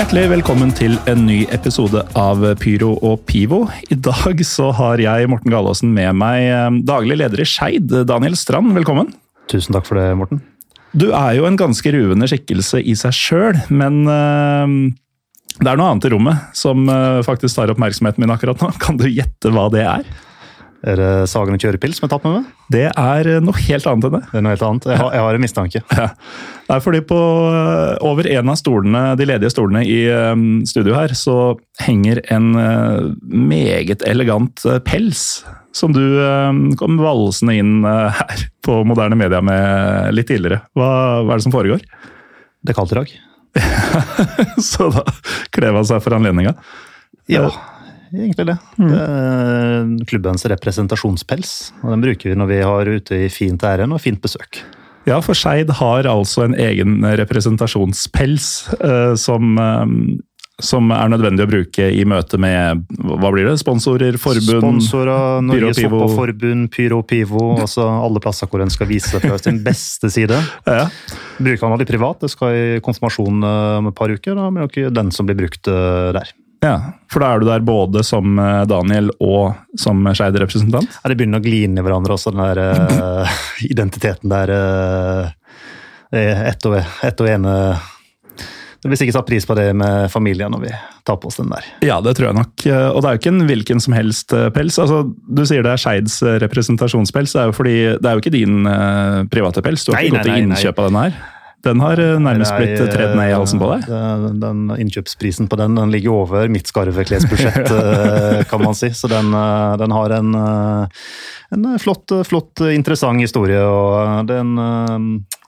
Hjertelig velkommen til en ny episode av Pyro og Pivo. I dag så har jeg, Morten Galaasen, med meg eh, daglig leder i Skeid, Daniel Strand. Velkommen. Tusen takk for det, Morten. Du er jo en ganske ruvende skikkelse i seg sjøl, men eh, det er noe annet i rommet som eh, faktisk tar oppmerksomheten min akkurat nå. Kan du gjette hva det er? Er det Sagen og kjørepils som er tatt med meg? Det er eh, noe helt annet enn det. Det er noe helt annet. Jeg har, jeg har en mistanke. Ja. Det er fordi på eh, over en av stolene, de ledige stolene i eh, studio her, så henger en meget elegant pels. Som du kom valsende inn her på moderne media med litt tidligere. Hva, hva er det som foregår? Det er kaldt i dag. så da kler man seg for anledninga. Ja, egentlig det. Det er klubbens representasjonspels. og Den bruker vi når vi har ute i fint ærend og fint besøk. Ja, for Skeid har altså en egen representasjonspels eh, som, eh, som er nødvendig å bruke i møte med hva blir det, sponsorer, forbund Sponsorer, Norges. Fotballforbund, Pyro Pivo, altså alle plasser hvor en skal vise seg fra sin beste side. Ja. Bruker han litt privat, det skal i konfirmasjon eh, om et par uker. Da blir det ikke den som blir brukt eh, der. Ja, for da er du der både som eh, Daniel og som Skeid-representant? Ja, det begynner å gli inn i hverandre også, den der uh, identiteten der. Uh, ett og, ett og ene blir sikkert satt pris på det med familien når vi tar på oss den der. Ja, det tror jeg nok. Eh, Og det er jo ikke en hvilken som helst eh, pels. Altså, du sier det er Skeids eh, representasjonspels. Det er jo fordi det er jo ikke din eh, private pels. Du har Nei, ikke gått til innkjøp av den her. Den har eh, nærmest blitt tredd ned i halsen på deg. eh, Den, den innkjøpsprisen på den den ligger over mitt skarveklesbudsjett, eh, kan man si. Så den, eh, den har en, eh, en flott, flott, interessant historie. og Det er en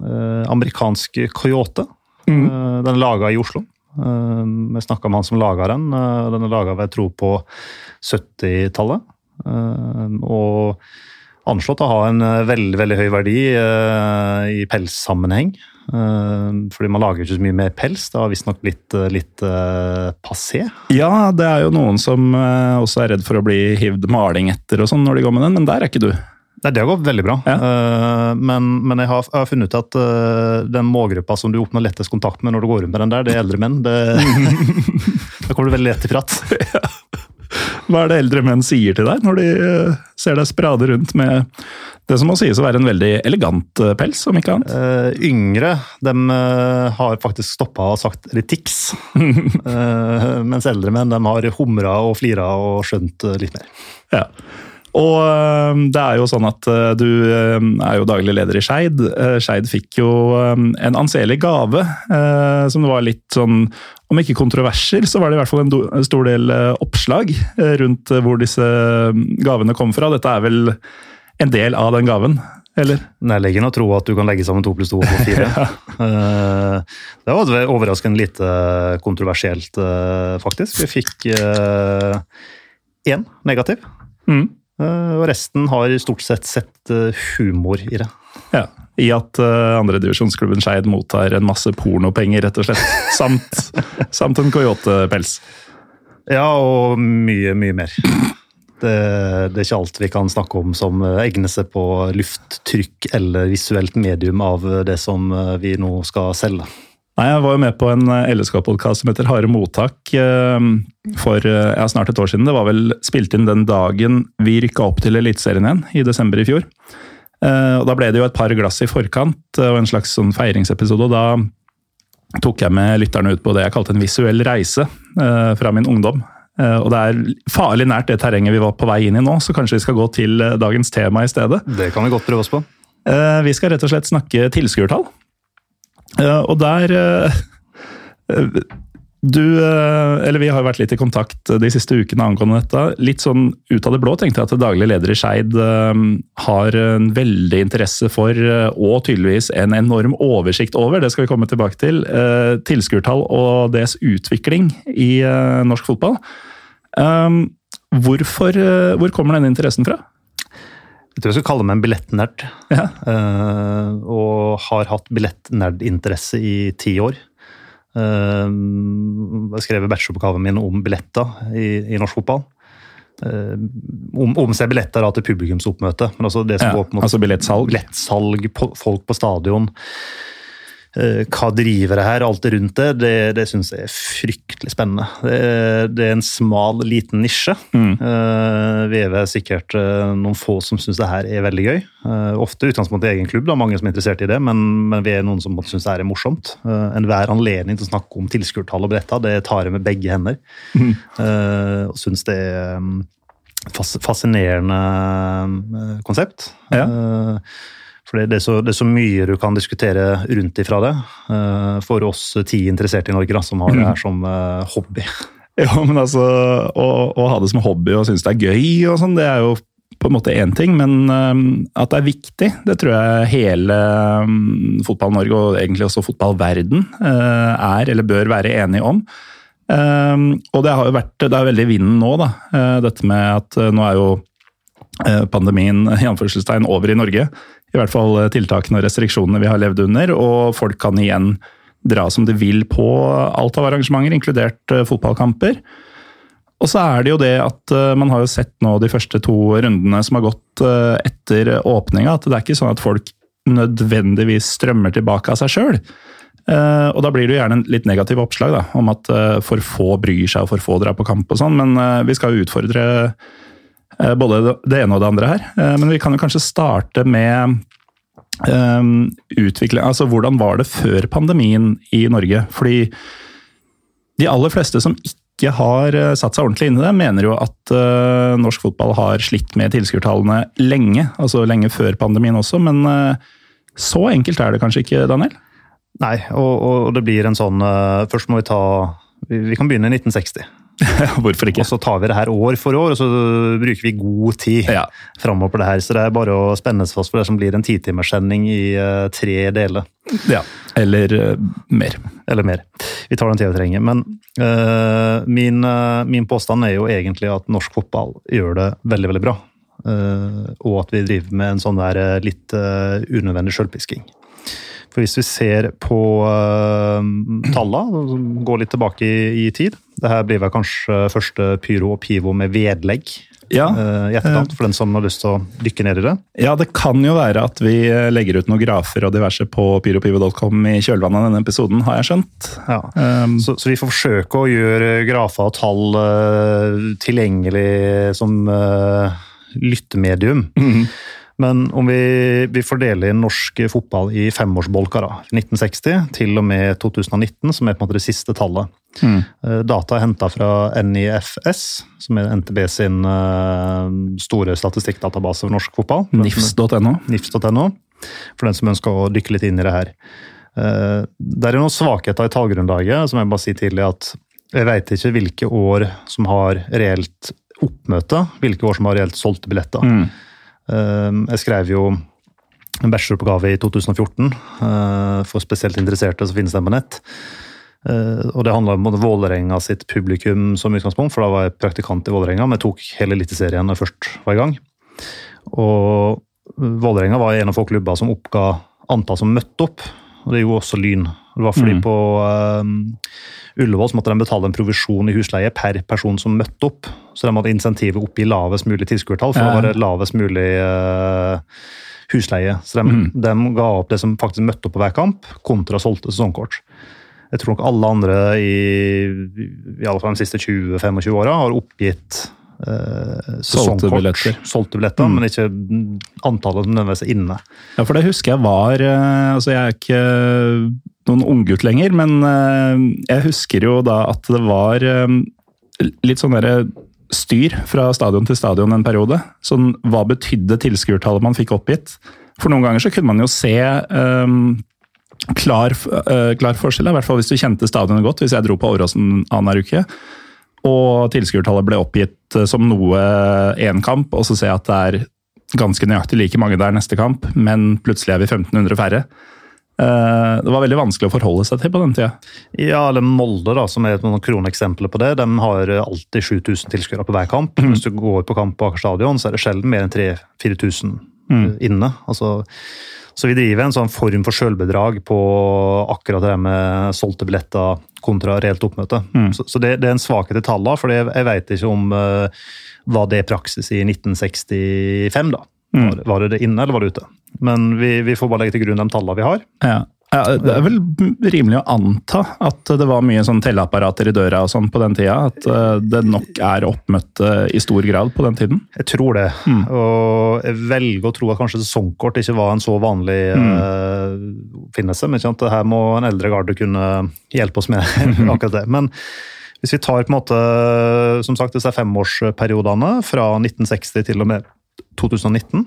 eh, amerikansk coyote. Mm. Eh, Den er laga i Oslo. Eh, Vi snakka med han som laga den. Eh, Den er laga ved jeg tror på 70-tallet. Eh, Og anslått å ha en eh, veldig veldig høy verdi eh, i pelssammenheng. Eh, fordi man lager ikke så mye mer pels. Det har visstnok blitt eh, litt eh, passé. Ja, det er jo noen som også er redd for å bli hivd maling etter og sånn når de går med den, men der er ikke du. Nei, Det har gått veldig bra. Ja. Men, men jeg, har, jeg har funnet ut at den målgruppa som du oppnår lettest kontakt med når du går rundt med den der, det er eldre menn. Det, da kommer du veldig lett i prat. Hva er det eldre menn sier til deg når de ser deg sprade rundt med det som må sies å være en veldig elegant eh, pels, om ikke annet? Uh, yngre de uh, har faktisk stoppa og sagt er det tics. Eh, mens eldre menn de har humra og flira og skjønt eh, litt mer. Ja. Og det er jo sånn at du er jo daglig leder i Skeid. Skeid fikk jo en anselig gave, som det var litt sånn Om ikke kontroverser, så var det i hvert fall en stor del oppslag rundt hvor disse gavene kom fra. Dette er vel en del av den gaven, eller? Nærliggende å tro at du kan legge sammen to pluss to og fire. ja. det var overraskende lite kontroversielt, eh, faktisk. Vi fikk én negativ. Mm. Eh, Og resten har stort sett sett eh, humor i det. Ja. I at uh, andredivisjonsklubben Skeid mottar en masse pornopenger, rett og slett. Samt, samt en coyote-pels. Ja, og mye, mye mer. Det, det er ikke alt vi kan snakke om som eh, egner seg på lufttrykk eller visuelt medium av det som eh, vi nå skal selge. Nei, Jeg var jo med på en LSK-podkast som heter Harde mottak eh, for eh, ja, snart et år siden. Det var vel spilt inn den dagen vi rykka opp til Eliteserien igjen, i desember i fjor. Eh, og Da ble det jo et par glass i forkant eh, og en slags sånn feiringsepisode. og Da tok jeg med lytterne ut på det jeg kalte en visuell reise eh, fra min ungdom. Eh, og det er farlig nært det terrenget vi var på vei inn i nå, så kanskje vi skal gå til eh, dagens tema i stedet. Det kan vi godt prøve oss på. Eh, Vi skal rett og slett snakke tilskuertall. Og der Du, eh, eller Vi har vært litt i kontakt de siste ukene angående dette. Litt sånn ut av det blå tenkte jeg at daglig leder i Skeid eh, har en veldig interesse for, eh, og tydeligvis en enorm oversikt over, det skal vi komme tilbake til, tilskuertall og deres utvikling i norsk fotball. Hvorfor, hvor kommer denne interessen fra? Jeg tror jeg skal kalle meg en billettnerd. Ja. og har hatt billettnerdinteresse i ti år. Ehm, jeg skrev bacheloroppgaven min om billetter i, i norsk fotball. Ehm, om, om seg billetter til publikumsoppmøte. Men altså det som ja, går på altså billettsalg? Billettsalg, folk på stadion. Eh, hva driver det her, alt rundt det, det, det syns jeg er fryktelig spennende. Det, det, er en smal, liten nisje. Mm. Uh, vi er vel sikkert uh, noen få som syns det her er veldig gøy. Ofte utgangspunkt i egen klubb, da, mange som er interessert i det, men, men vi er noen som syns det her er morsomt. Enhver anledning til å snakke om tilskuertall og billetter, det tar jeg med begge hender. Mm. og syns det er um, fascinerende konsept. Ja. For det er, så, det er, så, mye du kan diskutere rundt ifra det. Eh, for oss ti interesserte i Norge da, som har det her mm. som eh, hobby. Ja, men altså, å, å ha det som hobby og synes det er gøy og sånn, det er jo på en måte én ting, men um, at det er viktig, det tror jeg hele um, Fotball-Norge og egentlig også fotballverden er eller bør være enige om. Og det har jo vært, det er veldig i vinden nå, da. Dette med at nå er jo pandemien i anførselstegn over i Norge i hvert fall eh, tiltakene og restriksjonene vi har levd under, og folk kan igjen dra som de vil på alt av arrangementer, inkludert eh, fotballkamper. Og så er det jo det at eh, man har jo sett nå de første to rundene som har gått etter åpninga, at det er ikke sånn at folk nødvendigvis strømmer tilbake av seg sjøl. Og da blir det jo gjerne en litt negativ oppslag da, om at for få bryr seg og for få drar på kamp og sånn, men vi skal jo utfordre både det ene og det andre her. Eh, men vi kan jo kanskje starte med um, utvikling Altså hvordan var det før pandemien i Norge? Fordi de aller fleste som ikke har satt seg ordentlig inn i det, mener jo at norsk fotball har slitt med tilskuertallene lenge. Altså lenge før pandemien også, men så enkelt er det kanskje ikke, Daniel? Nei, og, og det blir en sånn Først må vi ta vi kan begynne i 1960. Hvorfor ikke? Og så tar vi det her år for år, og så bruker vi god tid ja. framover på det her. Så det er bare å spenne seg fast for det som blir en titimerssending i uh, tre deler. Ja, eller uh, mer. Eller mer. Vi tar den tida vi trenger. Men uh, min, min, påstand er jo egentlig at norsk fotball gjør det veldig, veldig bra. og at vi driver med en sånn der litt unødvendig sjølpisking. For hvis vi ser på uh, tallene, går litt tilbake i, i tid Det her blir vel kanskje første Pyro og Pivo med vedlegg ja. uh, i etterkant, for den som har lyst til å dykke ned i det? Ja, det kan jo være at vi legger ut noen grafer og diverse på pyropivo.com i kjølvannet av denne episoden, har jeg skjønt. Ja. Um, så, så, vi får forsøke å gjøre grafer og tall uh, tilgjengelig som lyttemedium. Mm -hmm. Men om vi, vi fordeler norsk fotball i femårsbolker, da, 1960 til og med 2019, som er på en måte det siste tallet. Mm. Eh, data er henta fra NIFS, som er NTB sin uh, store statistikkdatabase for norsk fotball. NIFS.no. NIFS.no, For den som ønsker å dykke litt inn i det her. Uh, det er noen svakheter i tallgrunnlaget, som jeg bare sier tidlig at jeg veit ikke hvilke år som har reelt oppmøte, hvilke år som har reelt solgte billetter. Mm. Ehm, jeg skrev jo en bacheloroppgave i 2014. Eh, for spesielt interesserte så finnes den på nett. Eh, og Det handla om Vålerenga sitt publikum som utgangspunkt, for da var jeg praktikant i Vålerenga. Men jeg tok hele Eliteserien når jeg først var i gang. Og Vålerenga var en av få klubber som oppga antall som møtte opp. Og det gjorde også Lyn. Det var fordi mm. på um, Ullevål så måtte de betale en provisjon i husleie per person som møtte opp. Så de hadde insentivet opp i lavest mulig tilskuertall for ja. å være lavest mulig uh, husleie. Så de, mm. de, ga opp det som faktisk møtte opp på hver kamp, kontra solgte sesongkort. Jeg tror nok alle andre i, i alle fall de siste 20-25 åra har oppgitt Uh, solgte billetter. Solgte billetter, mm. men ikke antallet som nødvendigvis er inne. Ja, for det husker jeg var uh, Altså, jeg er ikke noen unggutt lenger, men eh, jeg husker jo da at det var eh, litt sånn derre styr fra stadion til stadion en periode. Sånn, hva betydde tilskuertallet man fikk oppgitt? For noen ganger så kunne man jo se um, klar, uh, klar forskjell, i hvert fall hvis du kjente stadionet godt. Hvis jeg dro på Åråsen annenhver uke, og tilskuertallet ble oppgitt som noe én kamp, og så ser jeg at det er ganske nøyaktig like mange der neste kamp, men plutselig er vi 1500 færre. Eh, det var veldig vanskelig å forholde seg til på den tida. Ja, eller Molde, da, som er et kroneksempel på det. De har alltid 7000 tilskuere på hver kamp. Mm. Hvis du går på kamp på Aker stadion, så er det sjelden mer enn 3000-4000 mm. inne. Altså, så vi driver en sånn form for sjølbedrag på akkurat det med solgte billetter kontra reelt oppmøte. Mm. Så, så det, det, er en svakhet i tallene, for jeg, jeg vet ikke om uh, hva det praksis i 1965, da. Mm. Var, var, det inne, eller var det ute? Men vi, vi får bare legge til grunn de tallene vi har. Ja. Ja, det er vel rimelig å anta at det var mye sånn telleapparater i døra og sånn på den tida? At eh, det nok er oppmøtt i stor grad på den tiden? Jeg tror det. Mm. Og jeg velger å tro at kanskje sesongkort ikke var en så vanlig mm. uh, oppfinnelse. Men sant? her må en eldre garde kunne hjelpe oss med akkurat det. Men hvis vi tar på en måte, som sagt, disse femårsperiodene fra 1960 til og med 2019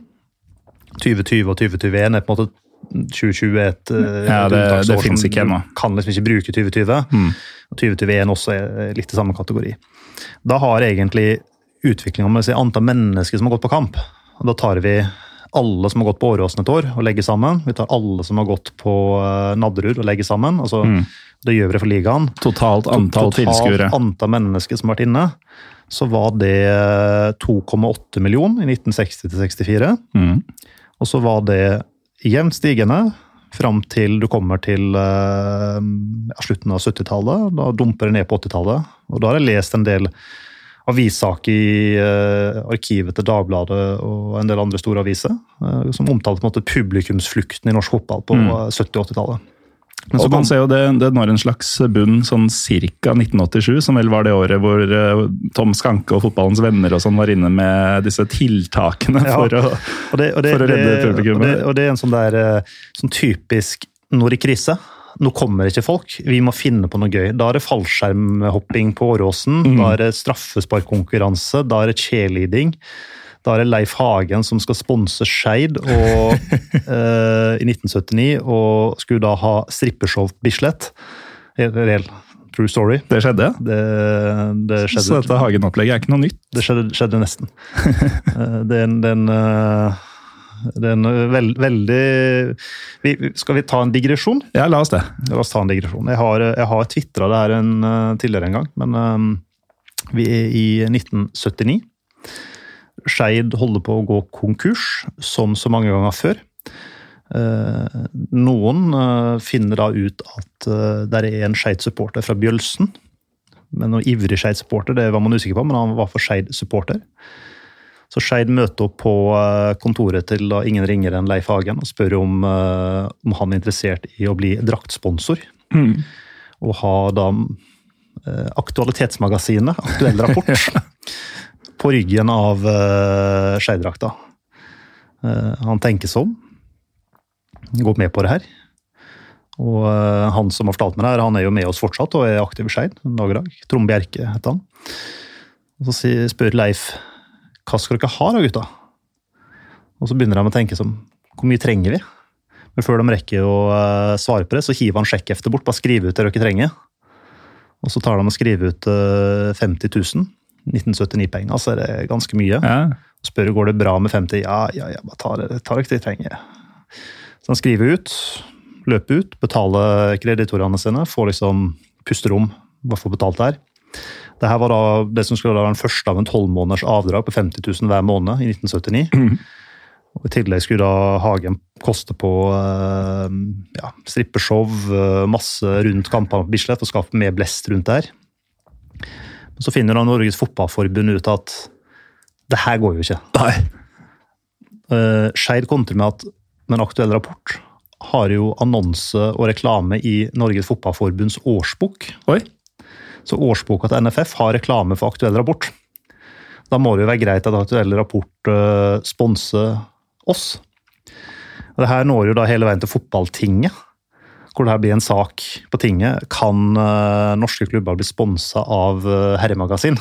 2020 og 2021 er på en måte 2020 er et, eh, ja, det, det finnes ikke ennå. Kan liksom ikke bruke 2020. Mm. Og 2021 også er litt i samme kategori. Da har egentlig utviklinga med antall mennesker som har gått på kamp. Da tar vi alle som har gått på Åråsen et år og legger sammen. Vi tar alle som har gått på uh, Nadderud og legger sammen. altså mm. Det gjør vi for ligaen. Totalt antall tilskuere. Totalt antall mennesker som har vært inne. Så var det 2,8 millioner i 1960-64. Mm. Og så var det jevnt stigende fram til du kommer til uh, slutten av 70-tallet. Da dumper det ned på 80-tallet. Og da har jeg lest en del avissaker i uh, arkivet til Dagbladet og en del andre store aviser, uh, som omtalte på en måte publikumsflukten i norsk fotball på mm. 70- og 80-tallet. Men så man ser jo det, det når en slags bunn sånn ca. 1987, som vel var det året hvor eh, Tom Skanke og fotballens venner og sånn var inne med disse tiltakene ja. for, å, og det, og det, for å redde publikummet. Og, og det, er en sånn der eh, sånn typisk når i krise. Nå kommer ikke folk, vi må finne på noe gøy. Da er det fallskjermhopping på Åråsen, mm. da er det straffesparkkonkurranse, da er det cheerleading. Da er det Leif Hagen som skal sponse Skeid eh, i 1979, og skulle da ha strippeshow Bislett. Reell true story. Det skjedde? Det, det skjedde. Så dette Hagen-opplegget er ikke noe nytt? Det skjedde, skjedde nesten. uh, det er en, det er en, uh, det er en veld, veldig vi, Skal vi ta en digresjon? Ja, la oss det. La oss ta en digresjon. Jeg har, jeg har tvitra det her en, tidligere en gang, men um, vi er i 1979. Skeid holder på å gå konkurs, som så mange ganger før. Eh, noen eh, finner da ut at eh, det er en Skeid-supporter fra Bjølsen. Men noen ivrig Skeid-supporter, det var man usikker på, men han var for Skeid-supporter. Så Skeid møter opp på kontoret til da ingen ringer enn Leif Hagen og spør om, om han er interessert i å bli draktsponsor. Mm. Og ha da Aktualitetsmagasinet, Aktuell rapport, på ryggen av uh, Skeidrakta. Uh, han tenker sånn. Går med på det her. Og uh, han som har fortalt meg det her, han er jo med oss fortsatt og er aktiv i Skeid dag i dag. Trond Bjerke heter han. Og så spør Leif hva skal dere ha da, gutta? Og så begynner de å tenke som hvor mye trenger vi? Men før de rekker å uh, svare på det, så hiver han sjekkheftet bort. Bare skriv ut det dere trenger. Og så tar de og skriver ut uh, 50 000. 1979-penger, så er det ganske mye. Ja. Spør går det bra med 50, ja, ja, ja bare ta det, ta det ikke trenger. Så han skriver ut, løper ut, betaler kreditorene sine, får liksom pusterom, bare får betalt der. Det her var da det som skulle være den første av en tolv måneders avdrag på 50 000 hver måned i 1979. Mm. Og I tillegg skulle da Hagen koste på eh, ja, strippeshow, eh, masse rundt kampene på Bislett og skape mer blest rundt der. Så finner da Norges Fotballforbund ut at det her går jo ikke. Nei. Uh, Skeid kontrer med at med en aktuell rapport har jo annonse og reklame i Norges Fotballforbunds årsbok. Oi. Så årsboka til NFF har reklame for aktuell rapport. Da må det jo være greit at aktuell rapport uh, sponser oss. Og det her når jo da hele veien til Fotballtinget hvor det her blir en sak på tinget. Kan uh, norske klubber bli sponsa av uh, herremagasin?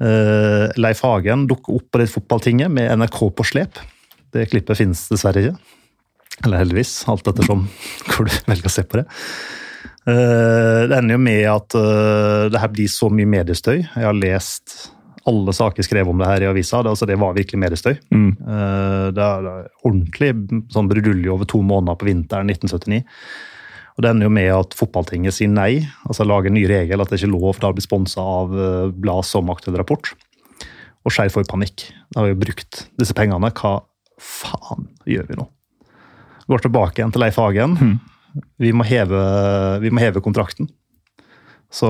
uh, Leif Hagen dukker opp på det fotballtinget med NRK på slep. Det klippet finnes dessverre ikke. Eller heldigvis, alt ettersom hvor du velger å se på det. Uh, det ender jo med at uh, det her blir så mye mediestøy. Jeg har lest alle saker skrev om det her i avisa. Det, altså, det var virkelig mediestøy. Mm. Uh, det, er, er, ordentlig sånn brudulje over to måneder på vinteren 1979. Og Det ender jo med at fotballtinget sier nei, altså lager en ny regel at det ikke er lov til å bli sponsa av blad som Aktuell Rapport. Og Skeiv får panikk. Da har vi brukt disse pengene. Hva faen gjør vi nå? Går tilbake igjen til Leif Hagen. Mm vi må heve, vi må heve kontrakten. Så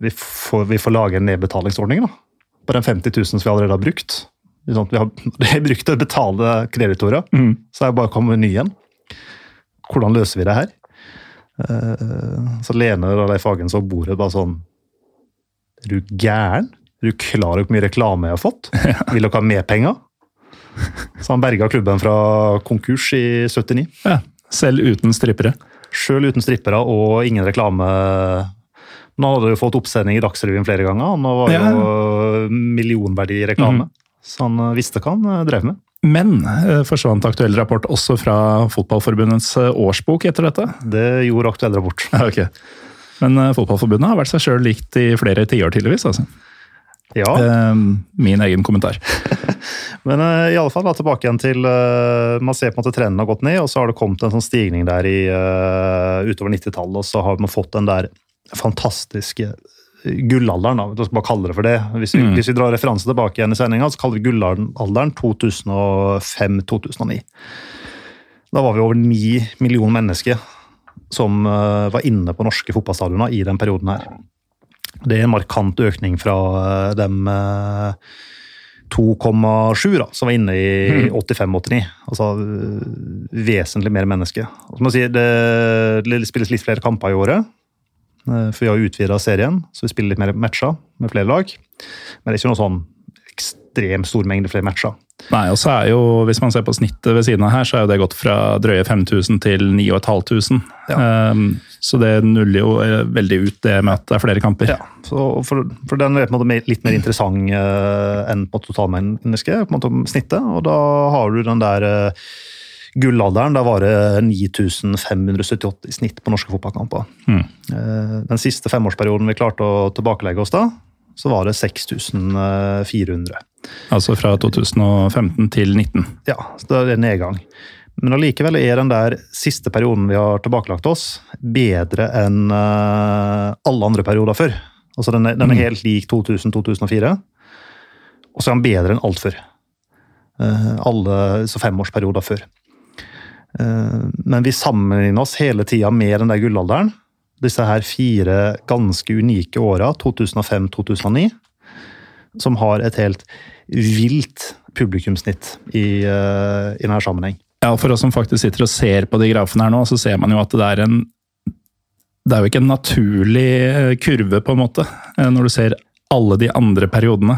vi får, vi får, lage en nedbetalingsordning da, på den 50 000 som vi allerede har brukt. Vi har, vi har brukt å betale kreditorer, mm. så er det bare å komme med ny en. Hvordan løser vi det her? Eh, så Lene og Leif Hagen så bordet bare sånn Er du gæren? Er du klar over hvor mye reklame jeg har fått? Vil dere ha mer penger? Så han berga klubben fra konkurs i 79. Ja, Selv uten strippere? Sjøl uten strippere og ingen reklame. Nå hadde du fått oppsending i Dagsrevyen flere ganger. Nå var jo ja. millionverdi i reklame. Mm. Så han eh, visste hva han eh, drev med. Men eh, forsvant Aktuell Rapport også fra Fotballforbundets årsbok etter dette? Det gjorde Aktuell Rapport. Okay. Men Fotballforbundet har vært seg sjøl likt i flere tiår, tydeligvis. altså. Ja. Min egen kommentar. Men i alle fall da, tilbake igjen til Man ser på en måte trenden har gått ned, og så har det kommet en sånn stigning der i, utover 90-tallet. Og så har man fått den der fantastiske gullalderen, da, vi skal bare kalle det for det. Hvis vi, mm. hvis vi drar referanse tilbake igjen i sendinga, så kaller vi gullalderen 2005-2009. Da var vi over ni millioner mennesker som var inne på norske fotballstadioner i den perioden her. Det er en markant økning fra dem 2,7 da, som var inne i 85-89. Mm. Altså vesentlig mer mennesker. Si, det, det, spilles litt flere kamper i året. Eh, for vi har utvida serien, så vi spiller litt mer matcher med flere lag. Men det er ikke noe sånn ekstremt stor mengde flere matcher. Nei, og så er jo, Hvis man ser på snittet ved siden av her, så er jo det gått fra drøye 5000 til 9500. Ja. Um, så det nuller jo eh, veldig ut det med at det er flere kamper. Ja, for, for, den er på en måte litt mer interessant uh, enn på totalmennesket, på en måte snittet. Og da har du den der uh, gullalderen. Da var det 9578 i snitt på norske fotballkamper. Mm. Den siste femårsperioden vi klarte å tilbakelegge oss da, så var det 6400. Altså fra 2015 til 2019? Ja, så det er en nedgang. Men allikevel er den der siste perioden vi har tilbakelagt oss, bedre enn uh, alle andre perioder før. Altså Den er, den er mm. helt lik 2000-2004, og så er den bedre enn alt før. Uh, alle så femårsperioder før. Uh, men vi sammenligner oss hele tida med den der gullalderen disse her fire ganske unike åra, 2005-2009, som har et helt vilt publikumsnitt i, uh, i denne sammenheng. Ja, For oss som faktisk sitter og ser på de grafene her nå, så ser man jo at det er en Det er jo ikke en naturlig eh, kurve, på en måte. Eh, når du ser alle de andre periodene,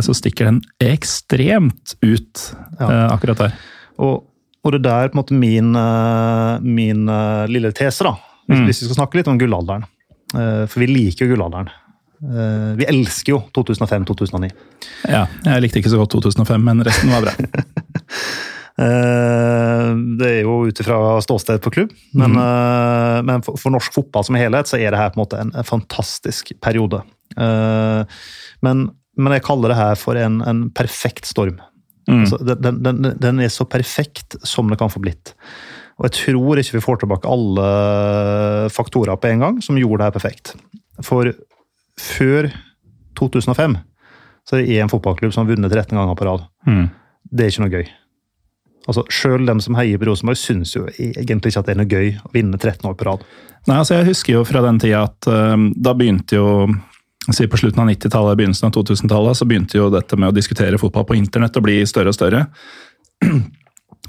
så stikker den ekstremt ut ja. akkurat her. Og, og det er på en måte min, min lille tese, da Mm. Hvis vi skal snakke litt om gullalderen. Eh, for vi liker jo gullalderen. Eh, vi elsker jo 2005-2009. Ja, jeg likte ikke så godt 2005, men resten var bra. Eh, det er jo ut ifra ståsted på klubb, men, mm. men for, norsk fotball som helhet så er det her på en måte en, en fantastisk periode. Men, men, jeg kaller det her for en, en perfekt storm. Mm. Altså, den, den, den, er så perfekt som det kan få blitt. Og jeg tror ikke vi får tilbake alle faktorer på en gang som gjorde det her perfekt. For før 2005 så er det én fotballklubb som har vunnet 13 ganger på rad. Mm. Det er ikke noe gøy. Altså, Sjøl dem som heier på Rosenborg, syns jo egentlig ikke at det er noe gøy å vinne 13 år på rad. Nei, altså Jeg husker jo fra den tida at uh, da begynte jo si På slutten av 90-tallet, begynnelsen av 2000-tallet, så begynte jo dette med å diskutere fotball på internett å bli større og større.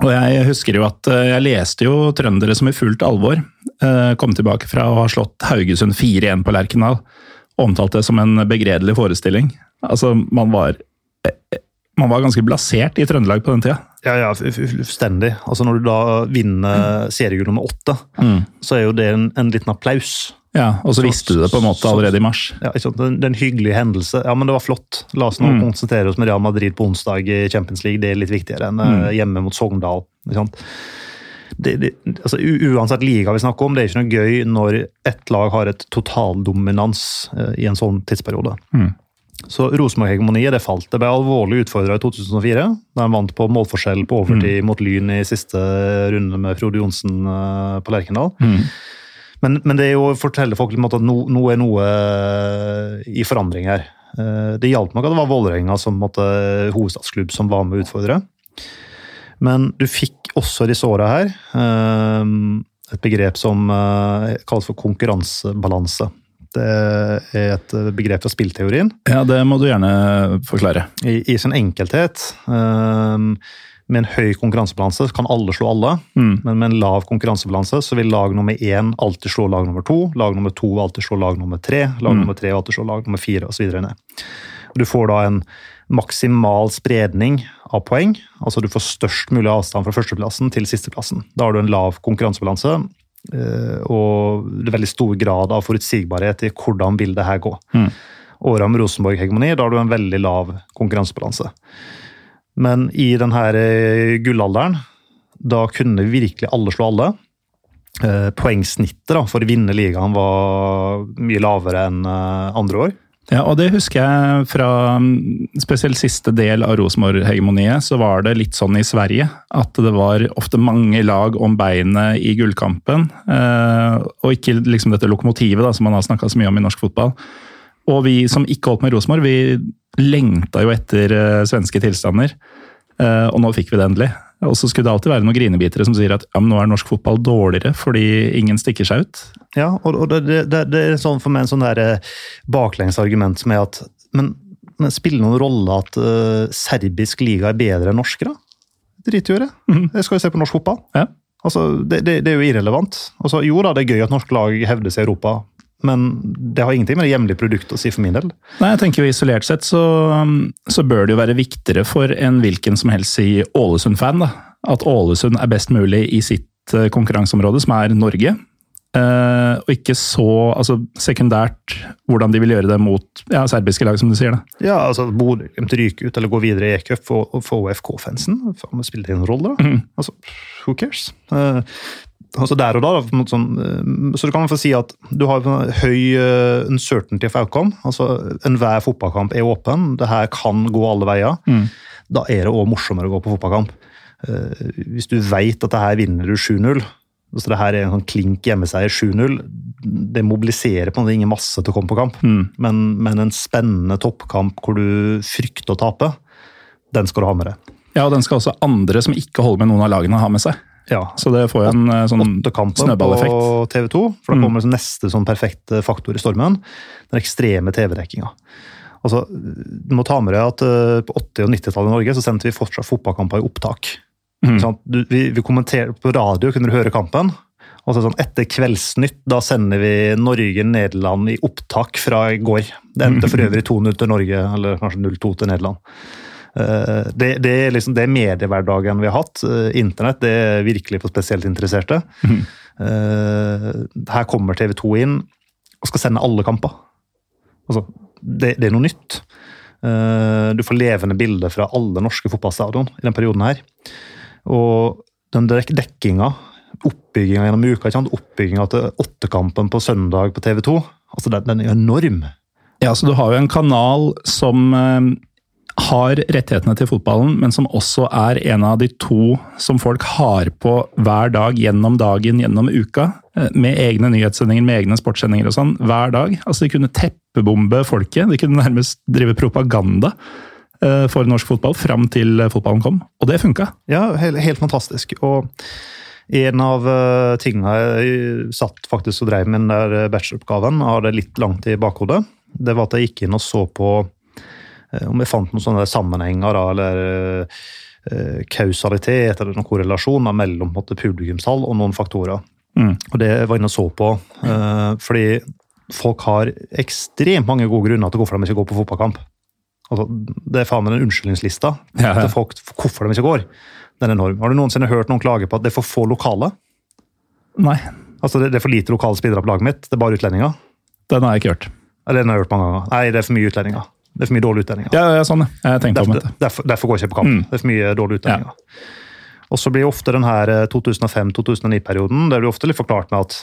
Og jeg husker jo at eh, jeg leste jo trøndere som i fullt alvor eh, kom tilbake fra å ha slått Haugesund 4-1 på Lerkendal. Omtalte det som en begredelig forestilling. Altså, man var eh, man var ganske blasert i Trøndelag på den tida. Ja, ja, fullstendig. Altså Når du da vinner seriegull nummer åtte, mm. så er jo det en, en liten applaus. Ja, Og så, visste du det på en måte allerede i mars. Ja, ikke sant? Det er en hyggelig hendelse. Ja, men det var flott. La oss nå mm. konsentrere oss med Real Madrid på onsdag i Champions League. Det er litt viktigere enn eh, mm. hjemme mot Sogndal. ikke sant? det, det, altså, Uansett liga vi snakker om, det er ikke noe gøy når ett lag har et totaldominans eh, i en sånn tidsperiode. Mm. Så Rosenborg-hegemoniet det falt. Det ble alvorlig utfordra i 2004, da de vant på målforskjell på overtid Mm. mot Lyn i siste runde med Frode Johnsen eh, på Lerkendal. Mm. Men, men det er jo å fortelle folk at nå, nå er noe eh, i forandring her. Eh, Det hjalp nok at det var Vålerenga som måtte, hovedstadsklubb som var med å utfordre. Men du fikk også disse åra her et begrep som kalles for konkurransebalanse. Det er et begrep fra spillteorien. Ja, det må du gjerne forklare. I, i sin enkelthet, Um, med en høy konkurransebalanse, kan alle slå alle. Mm. Men med en lav konkurransebalanse så vil lag nummer én alltid slå lag nummer to. Lag nummer to alltid slå lag nummer tre. Lag Mm. nummer tre alltid slå lag nummer fire osv. Du får da en maksimal spredning av poeng. Altså du får størst mulig avstand fra førsteplassen til sisteplassen. Da har du en lav konkurransebalanse. Eh, Og det veldig stor grad av forutsigbarhet i hvordan vil det her gå. Mm. Åra med Rosenborg-hegemoni, da har du en veldig lav konkurransebalanse. Men i denne eh, gullalderen, da kunne virkelig alle slå alle. Eh, Poengsnittet da, for å vinne ligaen var mye lavere enn andre år. Ja, og det husker jeg fra mm, spesielt siste del av Rosenborg-hegemoniet, så var det litt sånn i Sverige at det var ofte mange lag om beinet i gullkampen. Eh, og ikke liksom dette lokomotivet da, som man har snakka så mye om i norsk fotball. Og vi som ikke holdt med Rosenborg, vi lengta jo etter eh, svenske tilstander. Eh, og nå fikk vi det endelig. Og så skulle det alltid være noen grinebitere som sier at ja, men nå er norsk fotball dårligere fordi ingen stikker seg ut. Ja, og, og det, det, det er sånn for meg en sånn der eh, baklengs argument som er at Men, men spiller noen rolle at uh, serbisk liga er bedre enn norsk, da? Drit i det. Jeg skal jo se på norsk fotball. Ja. Altså, det, det, det er jo irrelevant. Altså, jo da, det er gøy at norske lag hevder seg i Europa, men det har ingenting med det hjemlige produktet å si for min del. Nei, jeg tenker jo Isolert sett så, så bør det jo være viktigere for en hvilken som helst si Ålesund-fan da, at Ålesund er best mulig i sitt eh, konkurranseområde, som er Norge. Eh, og ikke så altså, sekundært hvordan de vil gjøre det mot ja, serbiske lag, som du sier. da. Ja, altså Bodø-Glimt ryker ut eller går videre i e-cup for, for OFK-fansen. Spiller det en rolle, da? Altså, Who cares? Eh, altså der og da, da, sånn, eh, så du kan få si at du har en høy eh, uncertainty of outcome. altså Enhver fotballkamp er åpen. Det her kan gå alle veier. Da er det òg morsommere å gå på fotballkamp. Uh, hvis du veit at det her vinner du 7-0, altså det her er en sånn klink hjemmeseier 7-0, det mobiliserer på en måte ingen masse til å komme på kamp. Men, men en spennende toppkamp hvor du frykter å tape, den skal du ha med deg. Ja, og den skal også andre som ikke holder med noen av lagene, ha med seg. Ja, Så det får jo en eh, sånn snøballeffekt. på TV 2. For da kommer som neste sånn perfekte faktor i stormen. Den ekstreme TV-dekkinga. Altså, du må ta med deg at uh, På 80- og 90-tallet i Norge så sendte vi fortsatt fotballkamper i opptak. Sånn, du, vi, vi kommenterte På radio kunne du høre kampen. Og så sånn, Etter Kveldsnytt da sender vi Norge-Nederland i opptak fra i går. Det endte for øvrig 2-0 til Norge, eller kanskje 0-2 til Nederland. Eh, Det, det, er liksom, det er mediehverdagen vi har hatt. Eh, Internett det er virkelig for spesielt interesserte. Mm. Her kommer TV 2 inn og skal sende alle kamper. Altså, det, det er noe nytt. Du får levende bilder fra alle norske fotballstadion i den perioden her. Og den dek dekkinga, oppbygginga gjennom uka, oppbygginga til åttekampen på søndag på TV 2, altså den, den er enorm. Ja, så du har jo en kanal som har rettighetene til fotballen, men som også er en av de to som folk har på hver dag gjennom dagen, gjennom uka. eh, Med egne nyhetssendinger, med egne sportssendinger og sånn, hver dag. Altså De kunne teppebombe folket. De kunne nærmest drive propaganda eh, for norsk fotball fram til eh, fotballen kom. Og det funka. Ja, helt, fantastisk. Og en av uh, tingene jeg satt faktisk og drev med den der eh, bacheloroppgaven, har det litt langt i bakhodet, det var at jeg gikk inn og så på eh, om vi fant noen sånne sammenhenger da, eller eh, kausalitet eller noen korrelasjoner mellom måte, publikumstall og noen faktorer. Mm. Og det var inne og så på, eh, fordi folk har ekstremt mange gode grunner til hvorfor de ikke går på fotballkamp. Altså, det er faen meg den unnskyldningslista Ja, ja. folk for hvorfor de ikke går. Den er enorm. Har du noensinne hørt noen klage på at det er for få lokale? Nei, Altså, det det er for lite lokale spillere på laget mitt, det er bare utlendinger. den har jeg ikke hørt. Eller den har jeg hørt mange ganger. Nei, det er for mye utlendinger. Det er for mye dårlige utlendinger. Ja, ja sånn. Jeg tenkte om Derfor, derfor, derfor går jeg ikke på kamp. Mm. Det er for mye dårlige utlendinger. Og så blir ofte den her 2005-2009-perioden det blir ofte litt forklart med at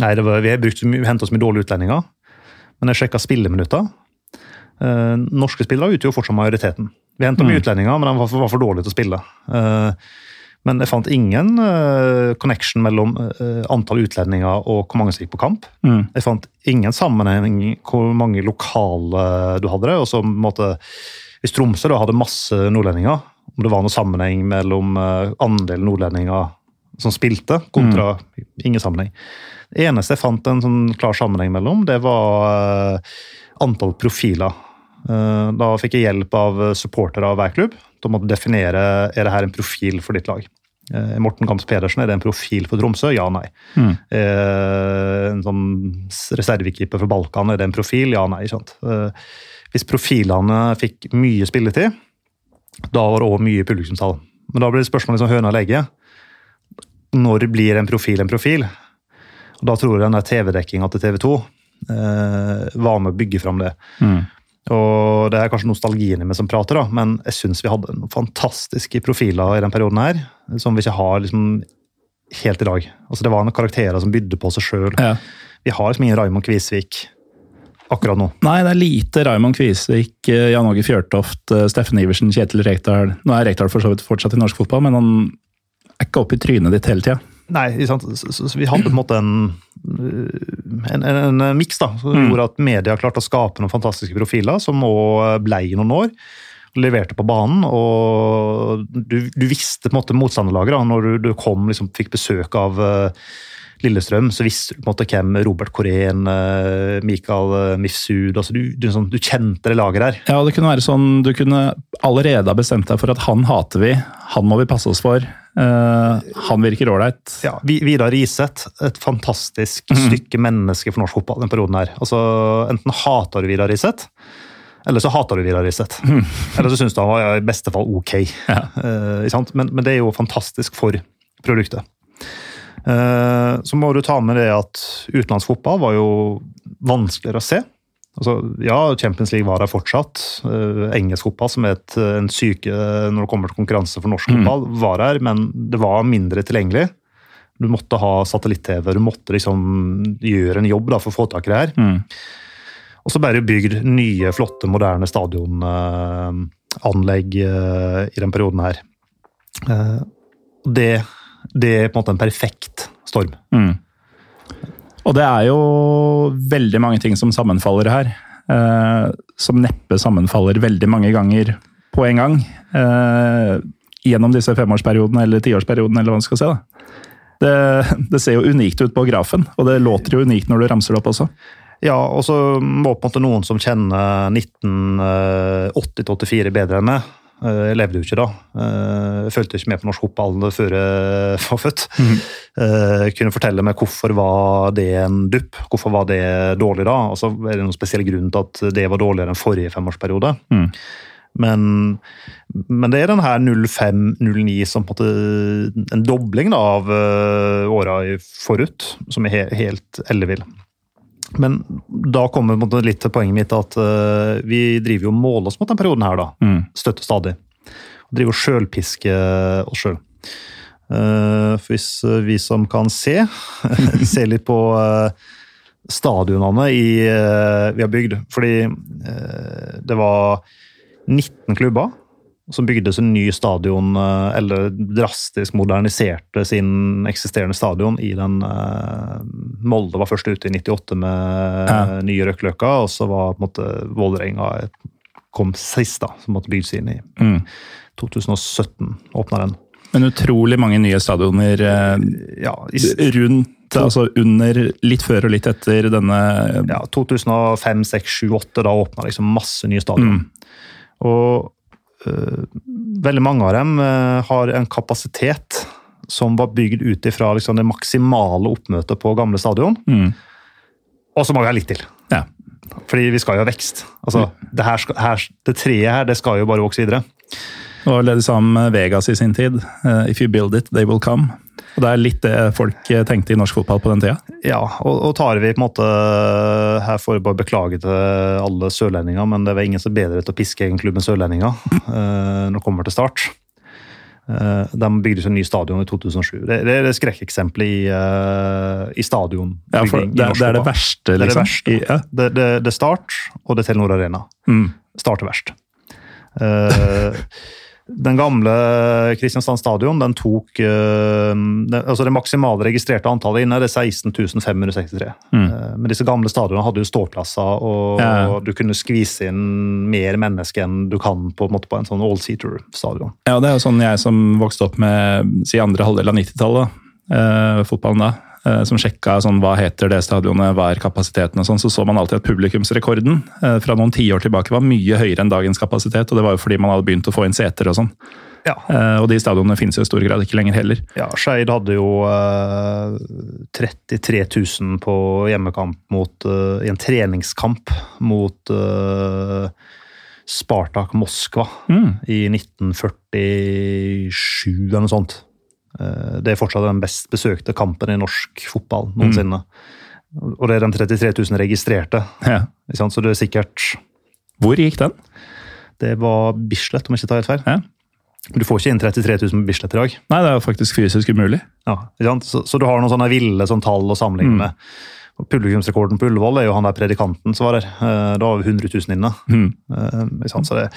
nei, det var, vi har brukt så mye, hentet så mye dårlige utlendinger. Men jeg sjekka spilleminutter. Eh, norske spillere utgjør fortsatt majoriteten. Vi henta mye Mm. utlendinger, men de var for, var for dårlige til å spille. Eh, men jeg fant ingen uh, connection mellom uh, antall utlendinger og hvor mange som gikk på kamp. Mm. Jeg fant ingen sammenheng hvor mange lokale du hadde det. og så måtte, Hvis Tromsø da hadde masse nordlendinger, om det var noen sammenheng mellom uh, andelen nordlendinger som spilte, kontra ingen sammenheng. Det eneste jeg fant en sånn klar sammenheng mellom, det var antall profiler. Eh, Da fikk jeg hjelp av supportere av hver klubb. De måtte definere er det her en profil for ditt lag. Eh, Morten Kamps Pedersen, er det en profil for Tromsø? Ja, nei. Mm. Eh, En sånn reservekeeper for Balkan, er det en profil? Ja, nei. sant? Eh, Hvis profilene fikk mye spilletid, da var det òg mye publikumstall. Men da blir det spørsmålet som høna og egget. Når blir en profil en profil? Og Da tror jeg den TV-dekkinga til TV 2 eh, var med å bygge fram det. Mm. Og Det er kanskje nostalgien i meg som prater, da, men jeg syns vi hadde noen fantastiske profiler i den perioden her, som vi ikke har liksom helt i dag. Altså Det var noen karakterer som bydde på seg sjøl. Ja. Vi har liksom ingen Raymond Kvisvik akkurat nå. Nei, det er lite Raymond Kvisvik, eh, Jan Åge Fjørtoft, eh, Steffen Iversen, Kjetil Rekdal. Nå er Rekdal for så vidt fortsatt i norsk fotball, men han er ikke oppe i trynet ditt hele tida. Nei. Så, så, så vi hadde på en måte en, en, en, en miks som Mm. gjorde at media klarte å skape noen fantastiske profiler, som òg blei noen år. Leverte på banen, og du, du visste på en måte motstanderlaget. Når du, du kom, liksom, fikk besøk av eh, Lillestrøm, så visste du på en måte hvem Robert Korén, uh, Mikael uh, Mifsud altså du, du, sånn, du kjente det laget der. Ja, det kunne være sånn, Du kunne allerede ha bestemt deg for at han hater vi, han må vi passe oss for. Uh, han virker ålreit. Ja, Vidar Riseth, et fantastisk mm. stykke menneske for norsk fotball den perioden her. Altså, Enten hater du Vidar Riseth, eller så hater du Vidar Riseth. Eller så syns du han var i beste fall ok. Ja. Uh? Men, men det er jo fantastisk for produktet. Eh, så må du ta med det at utenlandsk fotball var jo vanskeligere å se. Altså, ja, Champions League var der fortsatt. Eh, engelsk fotball, som er et, en syke når det kommer til konkurranse for norsk fotball, var her, men det var mindre tilgjengelig. Du måtte ha satellitt-TV, du måtte liksom gjøre en jobb da, for å få tak i det her. Mm. Og så ble det bygd nye, flotte, moderne stadionanlegg eh, i den perioden her. Det, det er på en måte en perfekt storm. Mm. Og det er jo veldig mange ting som sammenfaller her. Eh, som neppe sammenfaller veldig mange ganger på en gang. Eh, gjennom disse femårsperiodene eller tiårsperiodene, eller hva man skal se. Det, det ser jo unikt ut på grafen, og det låter jo unikt når du ramser det opp også. Ja, og så må på en måte noen som kjenner 1980-84 bedre enn meg. Eh, Jeg levde jo ikke da. Eh, Jeg fulgte ikke med på norsk fotball før jeg var født. Jeg Kunne fortelle meg hvorfor var det en dupp, hvorfor var det dårlig da. Og så er det noen spesiell grunn til at det var dårligere enn forrige femårsperiode. Mm. Men, men det er den her 05-09 som på en dobling da, av åra i forut, som er he helt ellevill. Men da kommer det litt til poenget mitt at uh, vi driver jo og måler oss mot den perioden her, da. Mm. Støtter stadig. Og driver og sjølpisker oss sjøl. for hvis uh, vi som kan se, ser litt på eh, stadionene i, eh, vi har bygd. Fordi eh, det var 19 klubber som bygdes en ny stadion, eh, eller drastisk moderniserte sin eksisterende stadion i den eh, Molde var først ute i 98 med Ja. nye Røkkeløkka, og så var på en måte Vålerenga kom sist, da, som måtte bygges inn i Mm. 2017. Åpna den. Men utrolig mange nye stadioner eh, Ja, i, rundt, altså under, litt før og litt etter denne ja 2005, 6, 7, 8, da åpna liksom masse nye stadion. Og øh, veldig mange av dem øh, har en kapasitet som var bygd ut ifra liksom, det maksimale oppmøtet på gamle stadion. Mm. Og så må vi ha litt til. Ja. Fordi vi skal jo ha vekst. Altså, det, her her, det treet her det skal jo bare vokse videre. Det var vel det de sa om Vegas i sin tid. Eh, If you build it, they will come. Og Det er litt det folk eh, tenkte i norsk fotball på den tida. Ja, og, og tar vi på en måte Her får jeg bare beklage til alle sørlendinger, men det var ingen som er bedre til å piske egen klubb enn sørlendinger eh, når det kommer til start. Eh, De bygde seg en ny stadion i 2007. Det, det er det skrekkeksempelet i, uh, i stadionbygging. Ja, det, norsk det er det fotball. liksom. Det er det liksom. verste. I, ja. Det, det, det Start, og det er Telenor Arena. Mm. Start er verst. Eh, den gamle Kristiansand stadion den tok den, det, altså det maksimale registrerte antallet inne er 16.563. Mm. Eh, men disse gamle stadionene hadde jo ståplasser, og, Ja. og du kunne skvise inn mer mennesker enn du kan på, en måte, på en sånn all-seater-stadion. Ja, det er jo sånn jeg som vokste opp med si andre halvdel av 90-tallet, eh, fotballen da, eh, som sjekka sånn, hva heter det stadionet, hva er kapasiteten og sånn, så så man alltid at publikumsrekorden eh, fra noen tiår tilbake var mye høyere enn dagens kapasitet, og det var jo fordi man hadde begynt å få inn seter og sånn. Ja. Eh, og de stadionene finnes jo i stor grad ikke lenger heller. Ja, Skeid hadde jo eh, 33 000 på hjemmekamp mot, eh, i en treningskamp mot eh, Spartak Moskva Mm. i 1947 eller noe sånt. Eh, det er fortsatt den best besøkte kampen i norsk fotball noensinne. Og det er de 33 000 registrerte, Ja. så det er sikkert Hvor gikk den? Det var Bislett, om jeg ikke tar helt feil. Ja. Du får ikke inn 33 000 på Bislett i dag. Nei, det er jo faktisk fysisk umulig. Ja? Så, så du har noen sånne ville sånn tall å sammenligne med. Publikumsrekorden på Ullevål er jo han der predikanten som var der. Eh, Da var vi 100 000 inne. Mm. Eh? Så det,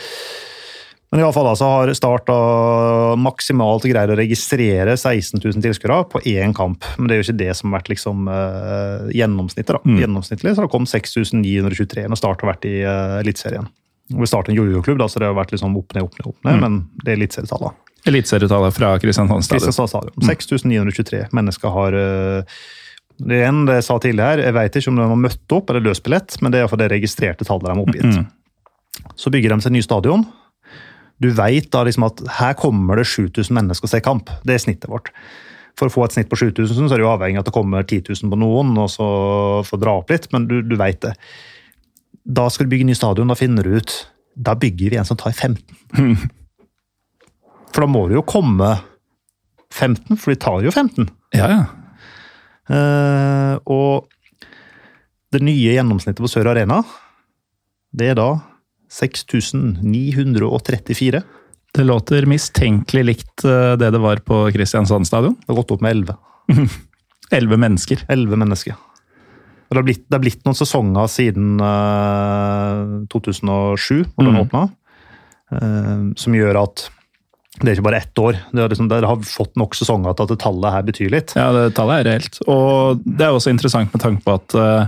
men iallfall altså så har Start maksimalt greid å registrere 16 000 tilskuere på én kamp. Men det er jo ikke det som har vært liksom, uh, gjennomsnittet. Mm. Gjennomsnittlig så har det kommet 6923 når Start har vært i uh, Eliteserien. Vi starter en jojo-klubb, så det har vært liksom opp ned, opp ned, opp ned, Mm. men det er eliteserietallet. Eliteserietallet fra Kristiansand stadion. Kristiansand stadion. 6923 mennesker har uh, Det igjen det jeg sa tidligere, jeg vet ikke om de har møtt opp eller løst billett, men det er for det registrerte tallet de har oppgitt. Mm. Så bygger de seg ny stadion. Du vet da liksom at her kommer det 7000 mennesker og ser kamp. Det er snittet vårt. For å få et snitt på 7000 så er det jo avhengig av at det kommer 10 000 på noen, og så får dra opp litt, men du, du vet det. Da skal du bygge ny stadion, da finner du ut Da bygger vi en som tar 15. For da må det jo komme 15, for de tar jo 15. Ja, ja. Uh, og det nye gjennomsnittet på Sør Arena, det er da 6934. Det låter mistenkelig likt eh, det det var på Kristiansand stadion. Det har gått opp med 11. Elleve mennesker. 11 mennesker. Og det har blitt, det har blitt noen sesonger siden uh, 2007, hvor den Mm. åpna, eh, som gjør at det er ikke bare ett år. Det liksom, det har fått nok sesonger til at det tallet her betyr litt. Ja, det tallet er reelt. Og det er også interessant med tanke på at eh,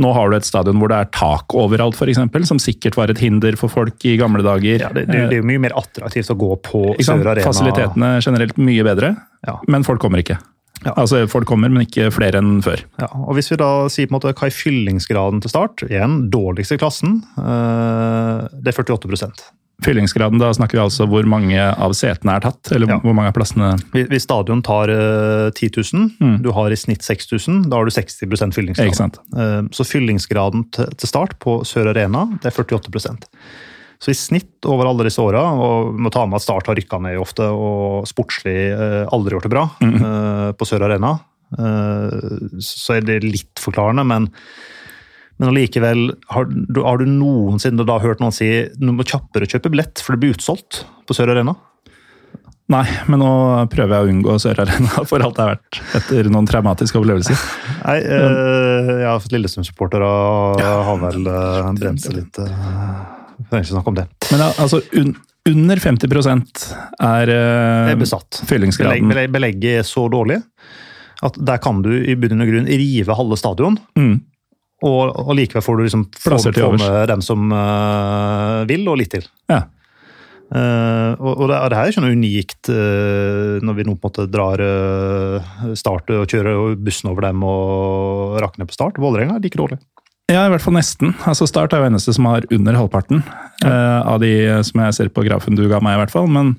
nå har du et stadion hvor det er tak overalt, f.eks., som sikkert var et hinder for folk i gamle dager. Ja, det, det, det er jo mye mer attraktivt å gå på? Sør Arena. Fasilitetene generelt mye bedre, Ja. men folk kommer ikke. Ja. Altså, folk kommer, men ikke flere enn før. Ja, og Hvis vi da sier på en måte hva er fyllingsgraden til start? Igjen, dårligste i klassen. eh, Det er 48% Fyllingsgraden, da snakker vi altså hvor mange av setene er tatt, eller Ja. hvor mange av plassene Hvis stadion tar eh, 10 000, Mm. du har i snitt 6000, da har du 60% fyllingsgrad. Eh, Så fyllingsgraden til start på Sør Arena det er 48 Så i snitt over alle disse åra, og må ta med at Start har rykka ned ofte og sportslig eh, aldri gjort det bra Mhm. eh, på Sør Arena, eh, så er det litt forklarende, men men allikevel, har, du- har du noensinne da hørt noen si du må kjappere kjøpe billett, for det blir utsolgt på Sør Arena? Nei, men nå prøver jeg å unngå Sør Arena for alt det har vært etter noen traumatiske opplevelser. Nei, øh, jeg har fått Lillestrøm-supportere har vel bremset litt. Uh, jeg trenger ikke snakke om det. Men altså, un under 50 er, eh, er besatt. Fyllingsgraden. belegg, belegget er så dårlig at der kan du i bunn og grunn rive halve stadion, Mm. og, og likevel får du liksom få, få med dem som uh, vil, og litt til. Ja. Uh, og, og det, og, det her er ikke noe unikt uh, når vi nå på en måte drar uh, Start og kjører bussen over dem og rakner på Start. Vålerenga er like dårlig. Ja, i hvert fall nesten. Altså Start er jo eneste som har under halvparten eh, av de som jeg ser på grafen du ga meg, i hvert fall. Men,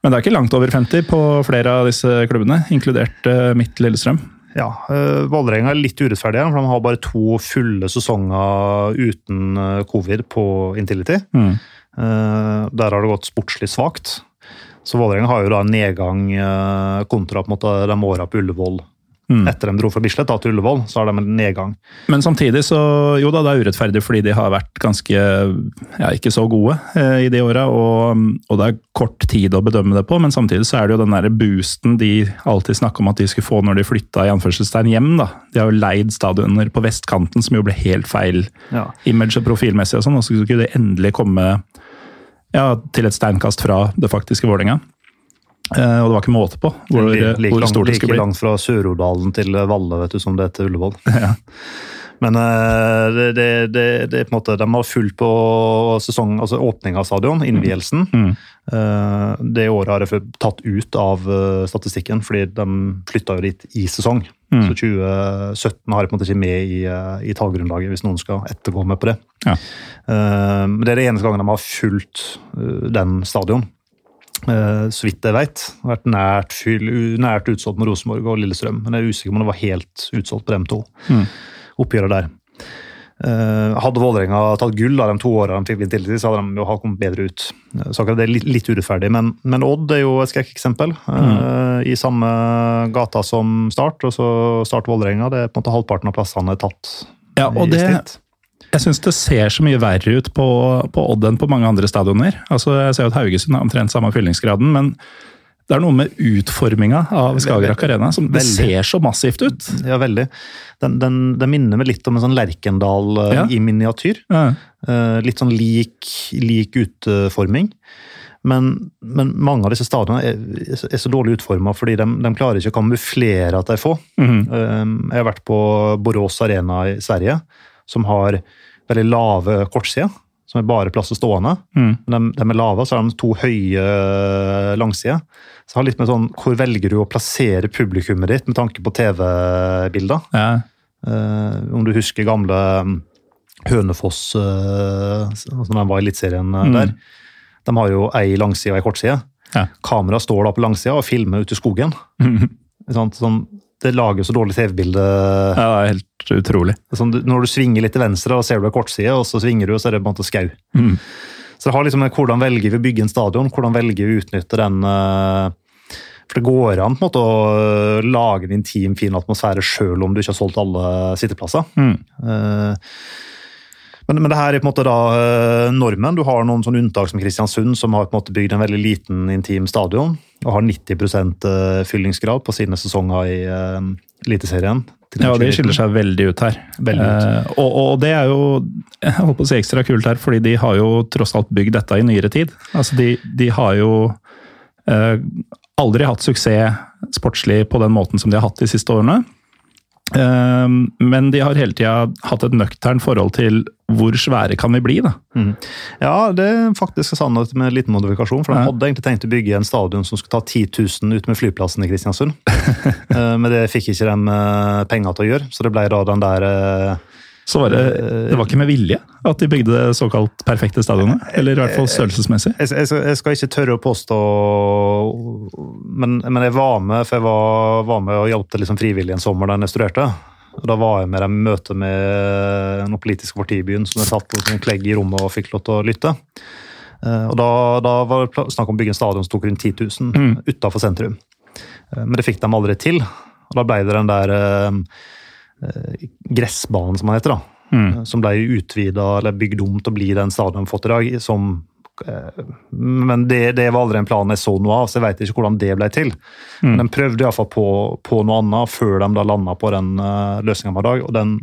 men det er ikke langt over 50 på flere av disse klubbene, inkludert uh, mitt Lillestrøm. Ja, uh, Vålerenga er litt urettferdige, for de har bare to fulle sesonger uten covid på Intility. Mm. Uh, der har det gått sportslig svakt. Så Vålerenga har jo da en nedgang kontra på en måte de åra på Ullevål Etter de dro fra Bislett da, til Ullevål, så har de en nedgang. Men samtidig så Jo da, det er urettferdig fordi de har vært ganske ja, ikke så gode eh, i de åra, og, og, det er kort tid å bedømme det på, men samtidig så er det jo den der boosten de alltid snakker om at de skulle få når de flytta i anførselstegn hjem. da. De har jo leid stadioner på vestkanten som jo ble helt feil ja. image og profilmessig, og sånn, og så skulle de endelig komme ja, til et steinkast fra det faktiske Vålerenga. Uh, og det var ikke måte på hvor, like, like hvor stort det skulle bli. Like langt fra Sør-Odalen til Valle vet du, som det er til Ullevål. Ja. Men uh, det, det, det, det, på en måte, de har fulgt på sesong, altså åpning av stadion, innvielsen. Mm. Uh, det året har jeg tatt ut av statistikken, fordi de flytta jo dit i sesong. Mm. Så 2017 har jeg på en måte ikke med i, i tallgrunnlaget, hvis noen skal ettergå meg på det. Ja. Men det er det eneste gangen de har fulgt den stadion. Uh, så vidt jeg veit, vært nært, fyll, nært utsolgt med Rosenborg og Lillestrøm. Men jeg er usikker på om det var helt utsolgt på dem to. Mm. Oppgjøret der. Uh, hadde Vålerenga tatt gull av de to åra de fikk litt tillit, så hadde de jo kommet bedre ut. Så akkurat det er litt, litt urettferdig. Men, men, Odd er jo et skrekkeksempel. Mm. I samme gata som Start, og så Start Vålerenga. Det er på en måte halvparten av plassene er tatt. Ja, og det. Jeg syns det ser så mye verre ut på, på Odd enn på mange andre stadioner. Altså, jeg ser jo at Haugesund har omtrent samme fyllingsgraden, men det er noe med utforminga av Skagerrak Arena som det ser så massivt ut. Ja, veldig. Den, den, den minner meg litt om en sånn Lerkendal uh, ja. i miniatyr. Ja. Uh, litt sånn lik, lik utforming. Men, men, mange av disse stadionene er, er så dårlig utforma fordi de, de, klarer ikke å kamuflere at de er få. Mm -hmm. uh, jeg har vært på Borås Arena i Sverige, som har veldig lave kortsider, som er bare plass til stående. Mm. De, de, er lave, så har de to høye langsider. Så har litt med sånn, Hvor velger du å plassere publikummet ditt med tanke på TV-bilder? Ja. Uh, om du husker gamle um, Hønefoss, uh, som de var i Eliteserien uh, mm. der. De har jo ei langside og ei kortside. Ja. Kameraet står da på langsida og filmer ute i skogen. Mm. Sånn, sånn, det lager så dårlig TV-bilde. Ja, det er helt utrolig. Sånn, når du svinger litt til venstre, og ser du en kortside, og så svinger du, og så er det på en måte skau. Mm. Så det har liksom hvordan velger vi å bygge en stadion? Hvordan velger vi å utnytte den uh, For det går an på en måte å uh, lage en intim, fin atmosfære sjøl om du ikke har solgt alle sitteplasser. Mm. Uh, men, men, det her er på en måte da normen. Du har noen sånne unntak som Kristiansund, som har på en måte bygd en veldig liten, intim stadion og har 90% fyllingsgrad på sine sesonger i uh, Eliteserien. Ja, det skiller seg veldig ut her. Veldig ut. Uh, og, og, det er jo jeg holdt på å si ekstra kult her, fordi de har jo tross alt bygd dette i nyere tid. Altså, de, de har jo uh, aldri hatt suksess sportslig på den måten som de har hatt de siste årene. Ehm, men de har hele tida hatt et nøkternt forhold til hvor svære kan vi bli, da. Mm. Ja, det er faktisk sannhet med en liten modifikasjon. For de hadde egentlig tenkt å bygge en stadion som skulle ta 10 000 ut med flyplassen i Kristiansund. Eh, men det fikk ikke de eh, penger til å gjøre, så det ble da den der eh, så var det, det var ikke med vilje at de bygde det såkalt perfekte stadionet? Eller i hvert fall størrelsesmessig? Jeg, jeg, jeg skal ikke tørre å påstå men, men, jeg var med for jeg var, var med og hjalp til liksom frivillig en sommer da jeg studerte. Og Da var jeg med dem i møte med noen politiske parti i byen som jeg satt på en klegg i rommet og fikk lov til å lytte. Eh, og Da, da var det snakk om å bygge en stadion som tok rundt 10 000 mm. utafor sentrum. Eh, men det fikk de aldri til. Og Da ble det den der eh, Eh, gressbanen, som den heter. da, mm. Som ble utvida eller bygd om til å bli den stadion vi har fått i dag. som eh, men det, det, var aldri en plan jeg så noe av, så jeg vet ikke hvordan det ble til. Mm. Men De prøvde iallfall på, på noe annet før de da landa på den uh, løsninga de har i dag. Og den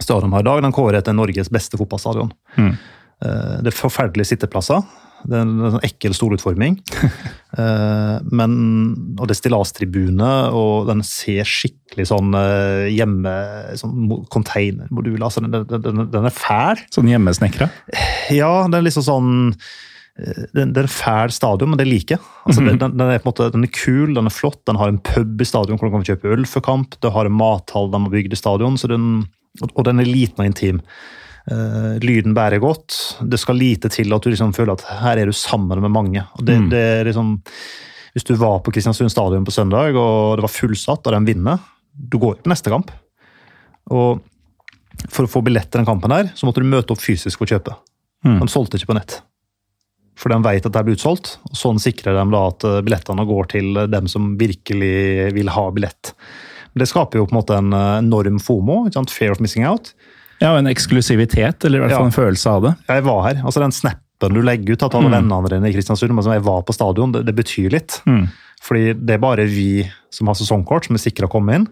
stadion de har i dag, den kårer etter Norges beste fotballstadion. Mm. Uh, det er forferdelige sitteplasser. Det er en, sånn ekkel stolutforming. uh, men, og det er stillastribune, og den ser skikkelig sånn uh, hjemme sånn Containermodul. Altså, den, den, den, er fæl. Sånn hjemmesnekra? Ja, det er liksom sånn eh, det er en fæl stadion, men det liker jeg. Altså, mm -hmm. den, den, er på en måte, den er kul, den er flott, den har en pub i stadion hvor du kan kjøpe øl for kamp. Det har en mathall de har bygd i stadion, den, og den er liten og intim. Uh, lyden bærer godt. Det skal lite til at du liksom føler at her er du sammen med mange. Det, mm. det er liksom, hvis du var på Kristiansund stadion på søndag og det var fullsatt og den vinner, du går på neste kamp. Og For å få billett til den kampen her, så måtte du møte opp fysisk og kjøpe. Mm. De solgte ikke på nett. For de vet at det blir utsolgt. og Sånn sikrer de da at eh, billettene går til dem som virkelig vil ha billett. Det skaper jo på en måte en eh, enorm FOMO, ikke sant? fear of missing out. Ja, og en eksklusivitet, eller i hvert fall Ja. en følelse av det. Jeg var her. altså Den snappen du legger ut av alle Mm. vennene dine i Kristiansund, men som jeg var på stadion, det, det betyr litt. Mm. Fordi det er bare vi som har sesongkort, som er sikra å komme inn.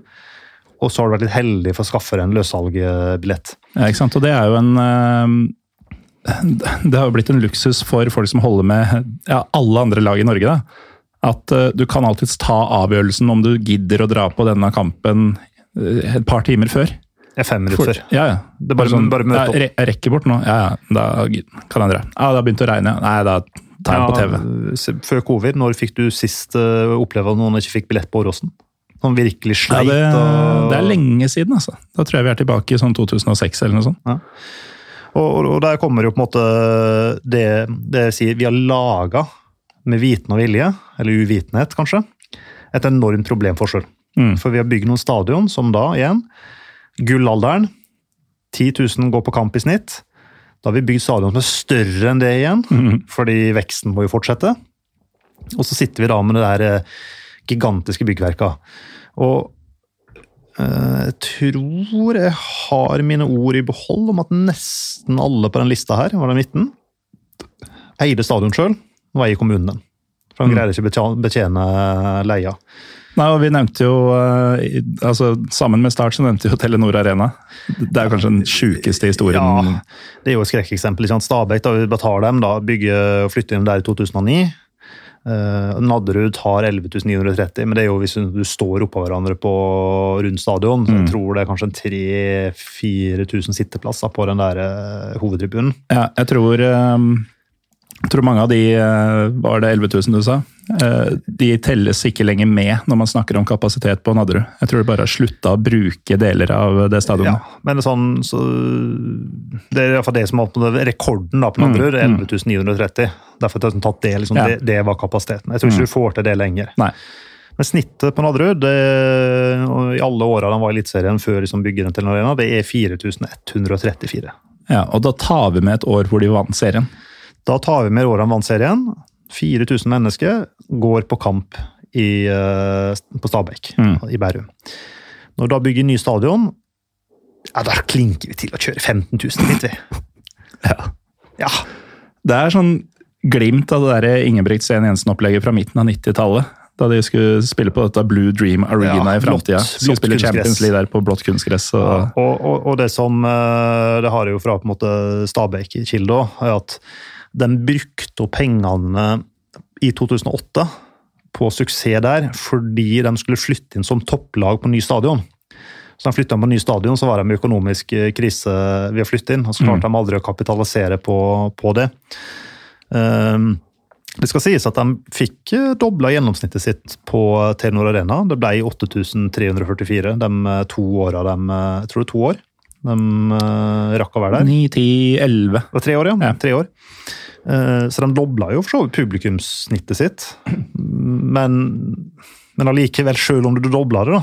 Og så har du vært litt heldig for å skaffe deg en løssalgbillett. Ja, ikke sant? Og det er jo en eh, Det har jo blitt en luksus for folk som holder med ja, alle andre lag i Norge. da. At eh, du kan alltids ta avgjørelsen om du gidder å dra på denne kampen eh, et par timer før. Det er fem minutter. Ja, ja. Det er bare- bare møte opp. Jeg rekker bort nå. Ja, ja, da kan jeg dra. Ja, det har begynt å regne. Nei, da tar jeg ja, på TV. Før covid, når fikk du sist uh, oppleve at noen ikke fikk billett på Åråsen? Noen virkelig Ja, sleit? det, og, det er lenge siden, altså. Da tror jeg vi er tilbake i sånn 2006 eller noe sånt. Og, og, og der kommer jo på en måte det, det jeg sier, vi har laga med viten og vilje, eller uvitenhet kanskje, et enormt problemforskjell. Mm. For vi har bygd noen stadion som da, igjen, gullalderen, 10 000 går på kamp i snitt. Da har vi bygd stadion som er større enn det igjen, fordi veksten må jo fortsette. Og så sitter vi da med det der eh, gigantiske byggverka. Og eh, jeg tror jeg har mine ord i behold om at nesten alle på den lista her, var den 19, eide stadion sjøl. Nå eier kommunen den. For de Mm. greier ikke betjene, betjene leia. Nei, og vi nevnte jo, eh, altså Sammen med Start så nevnte vi jo Telenor Arena. Det er jo kanskje den sjukeste historien. Ja, det er jo et skrekkeksempel. Stabæk da, vi betaler dem, da, bygge og flytte inn der i 2009. Uh, Nadderud har 11 930, men det er jo hvis du står oppå hverandre på rundt stadion. så Jeg tror det er kanskje 3000-4000 sitteplasser på den der uh, hovedtribunen. Ja, jeg tror, eh, jeg tror mange av de eh, Var det 11 000 du sa? Eh, De telles ikke lenger med når man snakker om kapasitet på Nadderud. Jeg tror de bare har slutta å bruke deler av det stadionet. Ja, men det er sånn, så det er iallfall det som er på rekorden da, på Nadderud. Mm, 11.930. Derfor har jeg tatt det, liksom, Ja. det, det var kapasiteten. Jeg tror ikke du får til det lenger. Nei. Men snittet på Nadderud i alle åra de var i Eliteserien før liksom byggeren til Arena, det er 4134. Ja, og da tar vi med et år hvor de vant serien. Da tar vi med Roran Vann-serien. 4000 mennesker går på kamp i, eh, på Stabæk Mm. i Bærum. Når vi da bygger ny stadion, ja, da klinker vi til å kjøre 15 000 dit, vi. Ja. Ja. Det er sånn glimt av det der Ingebrigt Sten Jensen-opplegget fra midten av 90-tallet. Da de skulle spille på dette Blue Dream Arena Ja, i framtida. Skulle blått spille. Champions League der på blått kunstgress. Og, Og, og, og det som eh, det har jeg jo fra på en måte Stabæk-kilde òg, er at de brukte opp pengene i 2008 på suksess der fordi de skulle flytte inn som topplag på ny stadion. Så de flytta på ny stadion, så var de i økonomisk eh, krise ved å flytte inn. og Så klarte de aldri å kapitalisere på, på det. Um, det skal sies at de fikk dobla gjennomsnittet sitt på Telenor Arena. Det ble 8344 de eh, to åra de eh, Jeg tror det er to år. De eh, rakk å være der. 9, 10, 11. Det var tre år, ja. Ja. Tre år. Eh, Så de dobla jo for så vidt publikumssnittet sitt. Men, men allikevel, selv om du dobla det, da,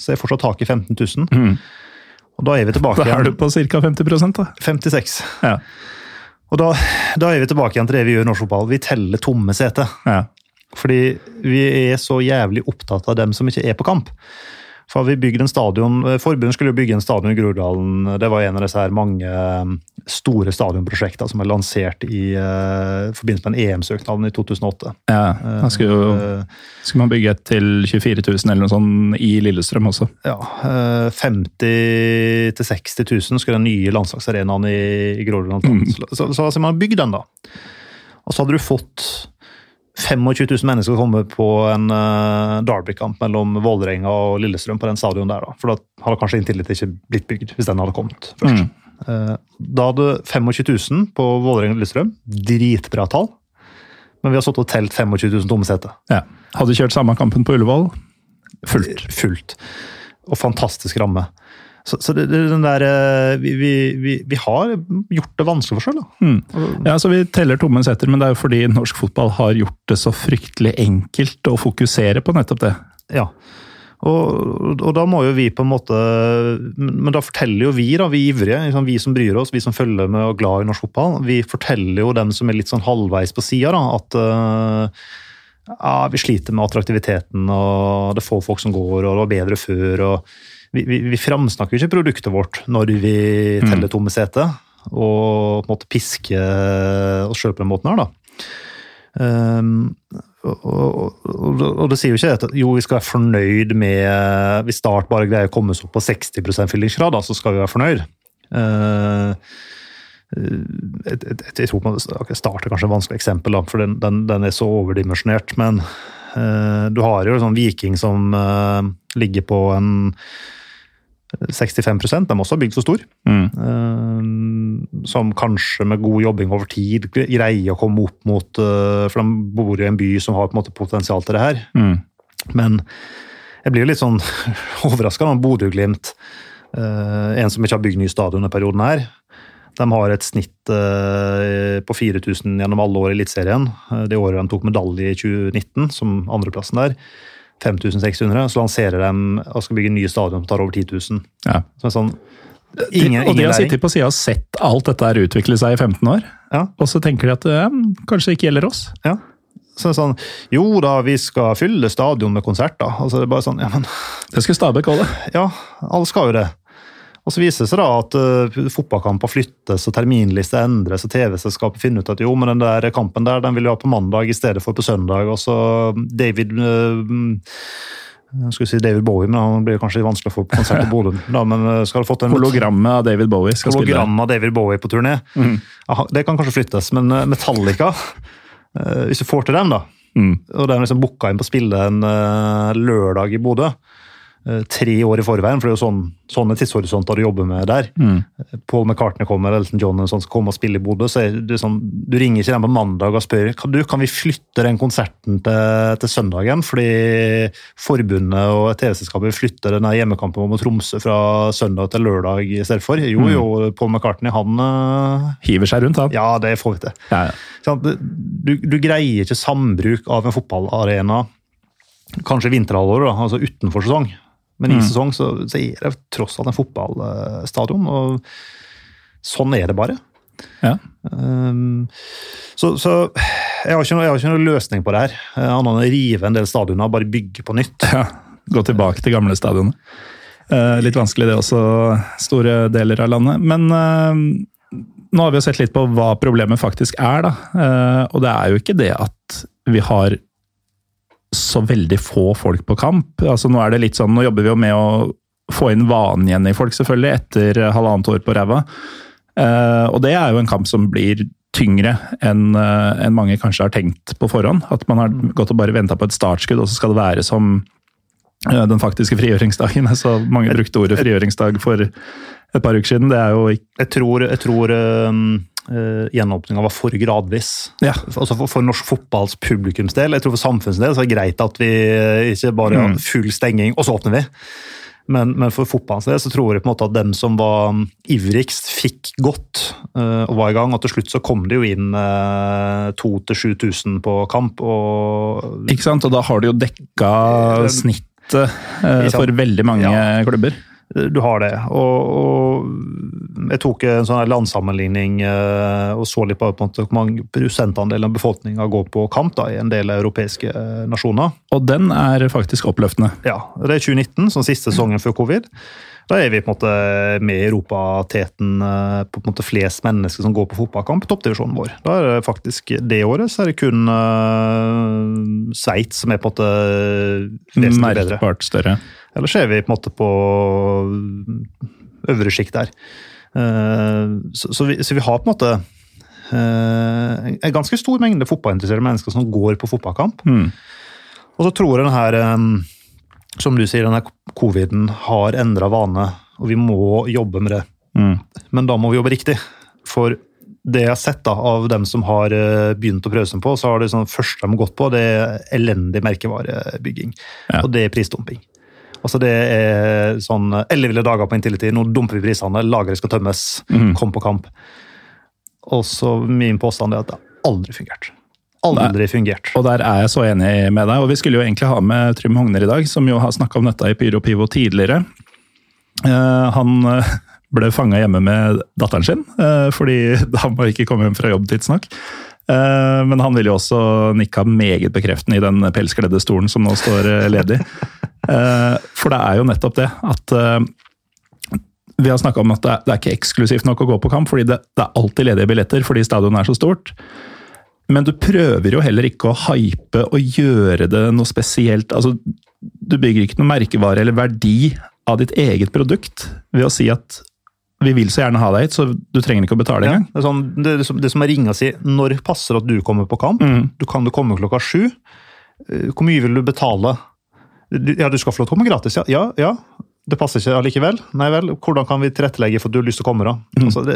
så er fortsatt taket 15 000. Mm. Og da er vi tilbake Da er du på ca. 50 da. 56. Ja. Og da, da er vi tilbake igjen til det vi gjør i norsk fotball. Vi teller tomme seter. ja. Fordi vi er så jævlig opptatt av dem som ikke er på kamp. For har vi bygd en stadion, Forbundet skulle jo bygge en stadion i Groruddalen. Det var en av disse her mange eh, store stadionprosjekter som er lansert i uh, forbindelse med en EM-søknaden i 2008. ja. Skulle, jo, Eh, skulle man bygge et til 24 000 eller noe sånt i Lillestrøm også. ja, Uh, 50 000-60 000 skulle den nye landslagsarenaen i, i Groruddalen ta. Så, så, så altså, man har bygd den, da. Og så hadde du fått 25 000 mennesker komme på en uh, Derby-kamp mellom Vålerenga og Lillestrøm på den stadion der. da. For da hadde kanskje inntil ikke blitt bygd, hvis den hadde kommet først. Eh, da hadde 25 000 på Vålerenga og Lillestrøm. Dritbra tall. Men vi har sittet og telt 25 000 tomme seter. Ja. Hadde kjørt samme kampen på Ullevål. Fullt. Fullt. Og fantastisk ramme. Så, så det, det, den der, eh, vi, vi, vi, har gjort det vanskelig for selv. da. Mm. Ja, så Vi teller tomme setter, men det er jo fordi norsk fotball har gjort det så fryktelig enkelt å fokusere på nettopp det. Ja. Og, og da må jo vi på en måte Men da forteller jo vi, da, vi ivrige, liksom, vi som bryr oss, vi som følger med og glad i norsk fotball, vi forteller jo dem som er litt sånn halvveis på sida, at uh, ja, vi sliter med attraktiviteten, og det er få folk som går, og det var bedre før. og Vi, vi, vi framsnakker ikke produktet vårt når vi teller tomme seter, og på en måte pisker oss sjøl på den måten her, da. Um, og, og, og, og, det sier jo ikke at jo, vi skal være fornøyd med Hvis Start bare greier å komme oss opp på 60 fyllingsgrad, da, så skal vi være fornøyd. Uh, jeg, jeg, jeg, tror man, Start er kanskje et vanskelig eksempel, da, for den, den, den, er så overdimensjonert. Men uh, du har jo sånn Viking som uh, ligger på en 65% De også også bygd så stor. Mm. Uh, som kanskje med god jobbing over tid greier å komme opp mot For de bor i en by som har på en måte potensial til det her. Mm. Men jeg blir jo litt sånn overraska når Bodø-Glimt, en som ikke har bygd ny stadion denne perioden her, de har et snitt eh, på 4000 gjennom alle år i Eliteserien. Eh, det året de tok medalje i 2019, som andreplassen der. 5600. Så lanserer de og skal bygge nye stadion som tar over 10 000. Ja. Så sånn, ingen, og de har sittet på sida og sett alt dette her utvikle seg i 15 år, ja. og så tenker de at ja, kanskje det ikke gjelder oss. Ja. Så sånn, Jo da, vi skal fylle stadion med konserter. Altså, det er bare sånn, ja, men... Det skal Stabæk òg, det. Ja, alle skal jo det. Og Så viser det seg da at uh, fotballkamper flyttes og terminlister endres, og TV-selskapet finner ut at jo, men den der kampen der den vil vi ha på mandag i stedet for på søndag. og så David uh, jeg skulle si David Bowie, men han blir kanskje vanskelig å få på konsert på Bodø. Hologrammet av David Bowie skal spille. Hologrammet av David Bowie på turné. Mm. Det kan kanskje flyttes, men Metallica, hvis du får til dem, da mm. Og de liksom booka inn på å spille en lørdag i Bodø, Eh, tre år i forveien, for det er jo sånn, sånne tidshorisonter du jobber med der. Mm. Paul McCartney kommer, Elton John sånn, skal komme og spille i Bodø, så det sånn, du ringer ikke dem på mandag og spør kan, du, kan vi flytte den konserten til, til søndagen, fordi forbundet og TV-selskapet vil flytte denne hjemmekampen mot Tromsø fra søndag til lørdag i stedet for. Jo, mm. jo, Paul McCartney, han uh, Hiver seg rundt, han. Ja, det får vi til. Ja, ja. Du, du, greier ikke sambruk av en fotballarena kanskje vinterhalvåret, altså utenfor sesong. Men i mm. sesong så, så, er det tross alt en fotballstadion, og sånn er det bare. Ja. Um, så, så jeg, har ikke jeg har ikke løsning på det her, annet enn å rive en del stadioner og bare bygge på nytt. Ja, Gå tilbake til gamle stadioner. Uh, litt vanskelig det også, store deler av landet. Men uh, nå har vi jo sett litt på hva problemet faktisk er, da. Og det er jo ikke det at vi har så veldig få folk på kamp. Altså Nå er det litt sånn, nå jobber vi jo med å få inn vanen igjen i folk, selvfølgelig, etter halvannet år på ræva. Uh, og det er jo en kamp som blir tyngre enn uh, en mange kanskje har tenkt på forhånd. At man har gått og bare venta på et startskudd, og så skal det være som uh, den faktiske frigjøringsdagen. Så mange brukte ordet frigjøringsdag for et par uker siden. Det er jo ikke Jeg tror, jeg tror um uh, gjenåpninga var for gradvis. Ja. Altså for, for, norsk fotballs publikumsdel. Jeg tror for samfunnsdel så er det greit at vi eh, ikke bare har mm. full stenging, og så åpner vi. Men, men, for fotballens del så tror jeg på en måte at dem som var ivrigst, fikk godt uh, og var i gang. Og til slutt så kom det jo inn uh, 2000-7000 på kamp. Og, Ikke sant, og da har du jo dekka snittet uh, for veldig mange ja. klubber. Du har det. Og, og jeg tok en sånn landsammenligning uh, og så litt på, på hvor mange prosentandel av befolkninga går på kamp da, i en del europeiske uh, nasjoner. Og den er faktisk oppløftende. Ja. Det er 2019, som siste sesongen før covid. Da er vi på en måte med i europateten uh, på en måte flest mennesker som går på fotballkamp, i toppdivisjonen vår. Da er det faktisk Det året så er det kun uh, Sveits som er på en måte vesentlig bedre. Merkbart større. Eller ser vi på en måte på øvre sjikt der. Eh, så, så, vi, så, vi, har på en måte eh, en ganske stor mengde fotballinteresserte mennesker som går på fotballkamp. Mm. Og så tror jeg den her, eh, som du sier, denne coviden har endra vane, og vi må jobbe med det. Mm. Men da må vi jobbe riktig. For det jeg har sett da, av dem som har begynt å prøve seg på, så har det sånn, første de har gått på, det er elendig merkevarebygging. Ja. Og det er prisdumping. Altså Det er sånn elleville dager på Intility, nå dumper vi prisene, lageret skal tømmes, mm. kom på kamp. Og så min påstand er at det har aldri fungert. Aldri fungert. Og der er jeg så enig med deg. Og vi skulle jo egentlig ha med Trym Hogner i dag, som jo har snakka om dette i Pyro Pivo tidligere. Uh, han uh, ble fanga hjemme med datteren sin, uh, fordi han må ikke komme hjem fra jobb tidsnok. Uh, men han ville jo også nikka meget bekreftende i den pelskledde stolen som nå står eh, ledig. Eh, for det er jo nettopp det at vi har snakka om at det er, ikke eksklusivt nok å gå på kamp, fordi det, det er alltid ledige billetter fordi stadionet er så stort. Men du prøver jo heller ikke å hype og gjøre det noe spesielt. Altså, du bygger ikke noe merkevare eller verdi av ditt eget produkt ved å si at vi vil så gjerne ha deg hit, så du trenger ikke å betale engang. Ja, det, sånn, det, det, som, er ringa si, når passer at du kommer på kamp? Mm. Du kan du komme klokka sju. Eh, hvor mye vil du betale? Ja, du skal få lov til å komme gratis, ja. ja, ja. Det passer ikke allikevel? Nei vel, hvordan kan vi tilrettelegge for at du har lyst til å komme, da? Mm. Altså, det,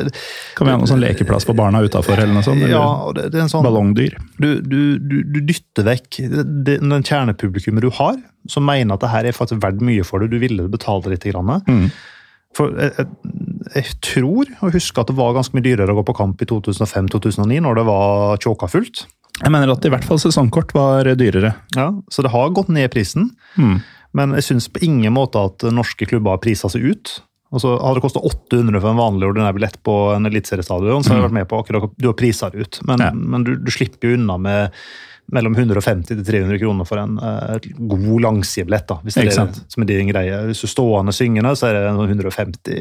kan vi ha noen sånn lekeplass for barna utafor, eller noe sånt? Eller ja, det, det er en sånn, ballongdyr? Du, du, du, du dytter vekk den kjernepublikummet du har, som mener at det her er faktisk verdt mye for deg, du ville betale litt. Grann. Mm. For jeg, jeg, jeg, tror å huske at det var ganske mye dyrere å gå på kamp i 2005-2009, når det var tjåka fullt. Jeg mener at i hvert fall sesongkort var dyrere. Ja, Så det har gått ned i prisen. Mm. Men jeg syns på ingen måte at norske klubber har prisa seg ut. Altså, hadde det kosta 800 for en vanlig ordinær billett på en eliteseriestadion, så hadde jeg vært med på akkurat du har prisa det ut. Men, ja. men du, du, slipper jo unna med mellom 150 til 300 kroner for en uh, god langsidebillett. Hvis det er det som er din greie. Hvis du stående syngende, så er det 150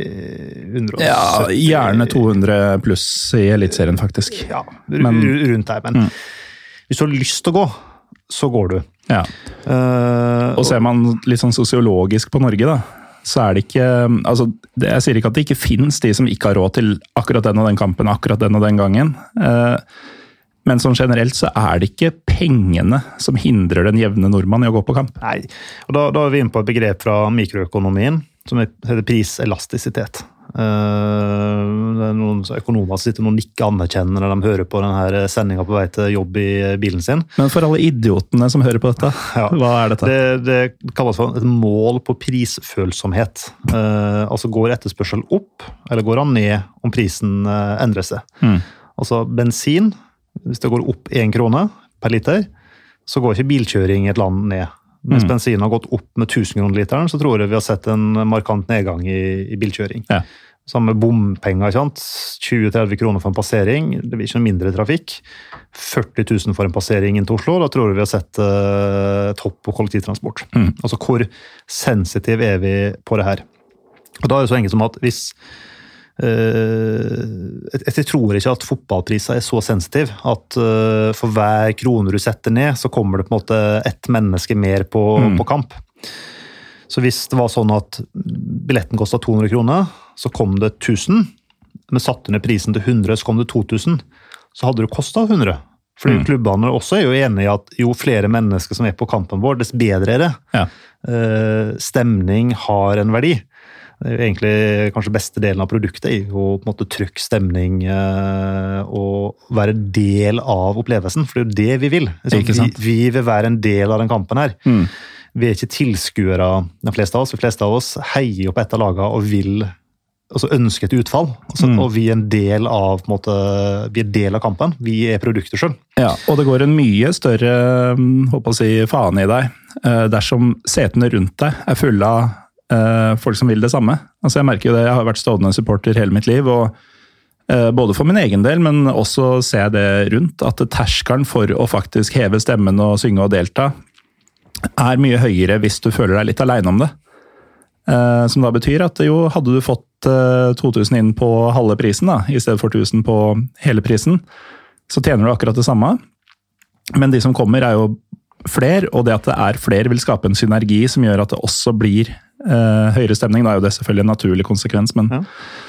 170 Ja, gjerne 200 pluss i Eliteserien, faktisk. Ja, men, rundt der. Men mm. Hvis du har lyst til å gå, så går du. Ja. Uh, og ser man litt sånn sosiologisk på Norge, da, så er det ikke altså, Jeg sier ikke at det ikke fins de som ikke har råd til akkurat den og den kampen akkurat den og den gangen. Uh, men sånn generelt så er det ikke pengene som hindrer den jevne nordmann i å gå på kamp. Nei, og da, da er vi inne på et begrep fra mikroøkonomien som heter priselastisitet. Uh, det er noen økonomer som sitter og nikker anerkjennende når de hører på denne sendinga på vei til jobb i bilen sin. Men for alle idiotene som hører på dette, ja, hva er dette? Det, det kalles for et mål på prisfølsomhet. Uh, altså går etterspørsel opp, eller går han ned om prisen uh, endrer seg? Mm. Altså bensin hvis det går opp én krone per liter, så går ikke bilkjøring i et land ned. Mens mm. bensin har gått opp med 1000 kroner literen, så tror jeg vi har sett en markant nedgang i, i bilkjøring. Ja. Samme bompenger. 20-30 kroner for en passering, det blir ikke noe mindre trafikk. 40 000 for en passering inn til Oslo, da tror jeg vi har sett uh, topp på kollektivtransport. Mm. Altså hvor sensitiv er vi på det her? Og Da er det så enkelt som at hvis Eh, jeg tror ikke at fotballpriser er så sensitiv at eh, for hver krone du setter ned, så kommer det på en måte ett menneske mer på, mm. på kamp. Så hvis det var sånn at billetten kosta 200 kroner, så kom det 1000. Men satte ned prisen til 100, så kom det 2000. Så hadde det kosta 100. Fordi mm. Klubbene også er jo enig i at jo flere mennesker som er på kampen vår, dess bedre er det. Ja. Eh, stemning har en verdi. Det er jo egentlig kanskje beste delen av produktet å på en måte trykke stemning eh, og være del av opplevelsen, for det er jo det vi vil. Vi, vi, vil være en del av den kampen her. Mm. Vi er ikke tilskuere, de fleste av oss. De fleste av oss heier opp et av lagene og vil altså ønsker et utfall. Altså, mm. Og vi er en del av på en måte, vi er del av kampen. Vi er produkter sjøl. Ja, og det går en mye større håper å si, faen i deg eh, dersom setene rundt deg er fulle av folk som vil det samme. Altså Jeg merker jo det, jeg har vært stående supporter hele mitt liv. og uh, Både for min egen del, men også ser jeg det rundt. At terskelen for å faktisk heve stemmen og synge og delta er mye høyere hvis du føler deg litt aleine om det. Uh, som da betyr at jo, hadde du fått 2000 inn på halve prisen da, i stedet for 1000 på hele prisen, så tjener du akkurat det samme. Men de som kommer, er jo fler, og det at det er flere, vil skape en synergi som gjør at det også blir eh, høyere stemning da er jo det selvfølgelig en naturlig konsekvens, men ja.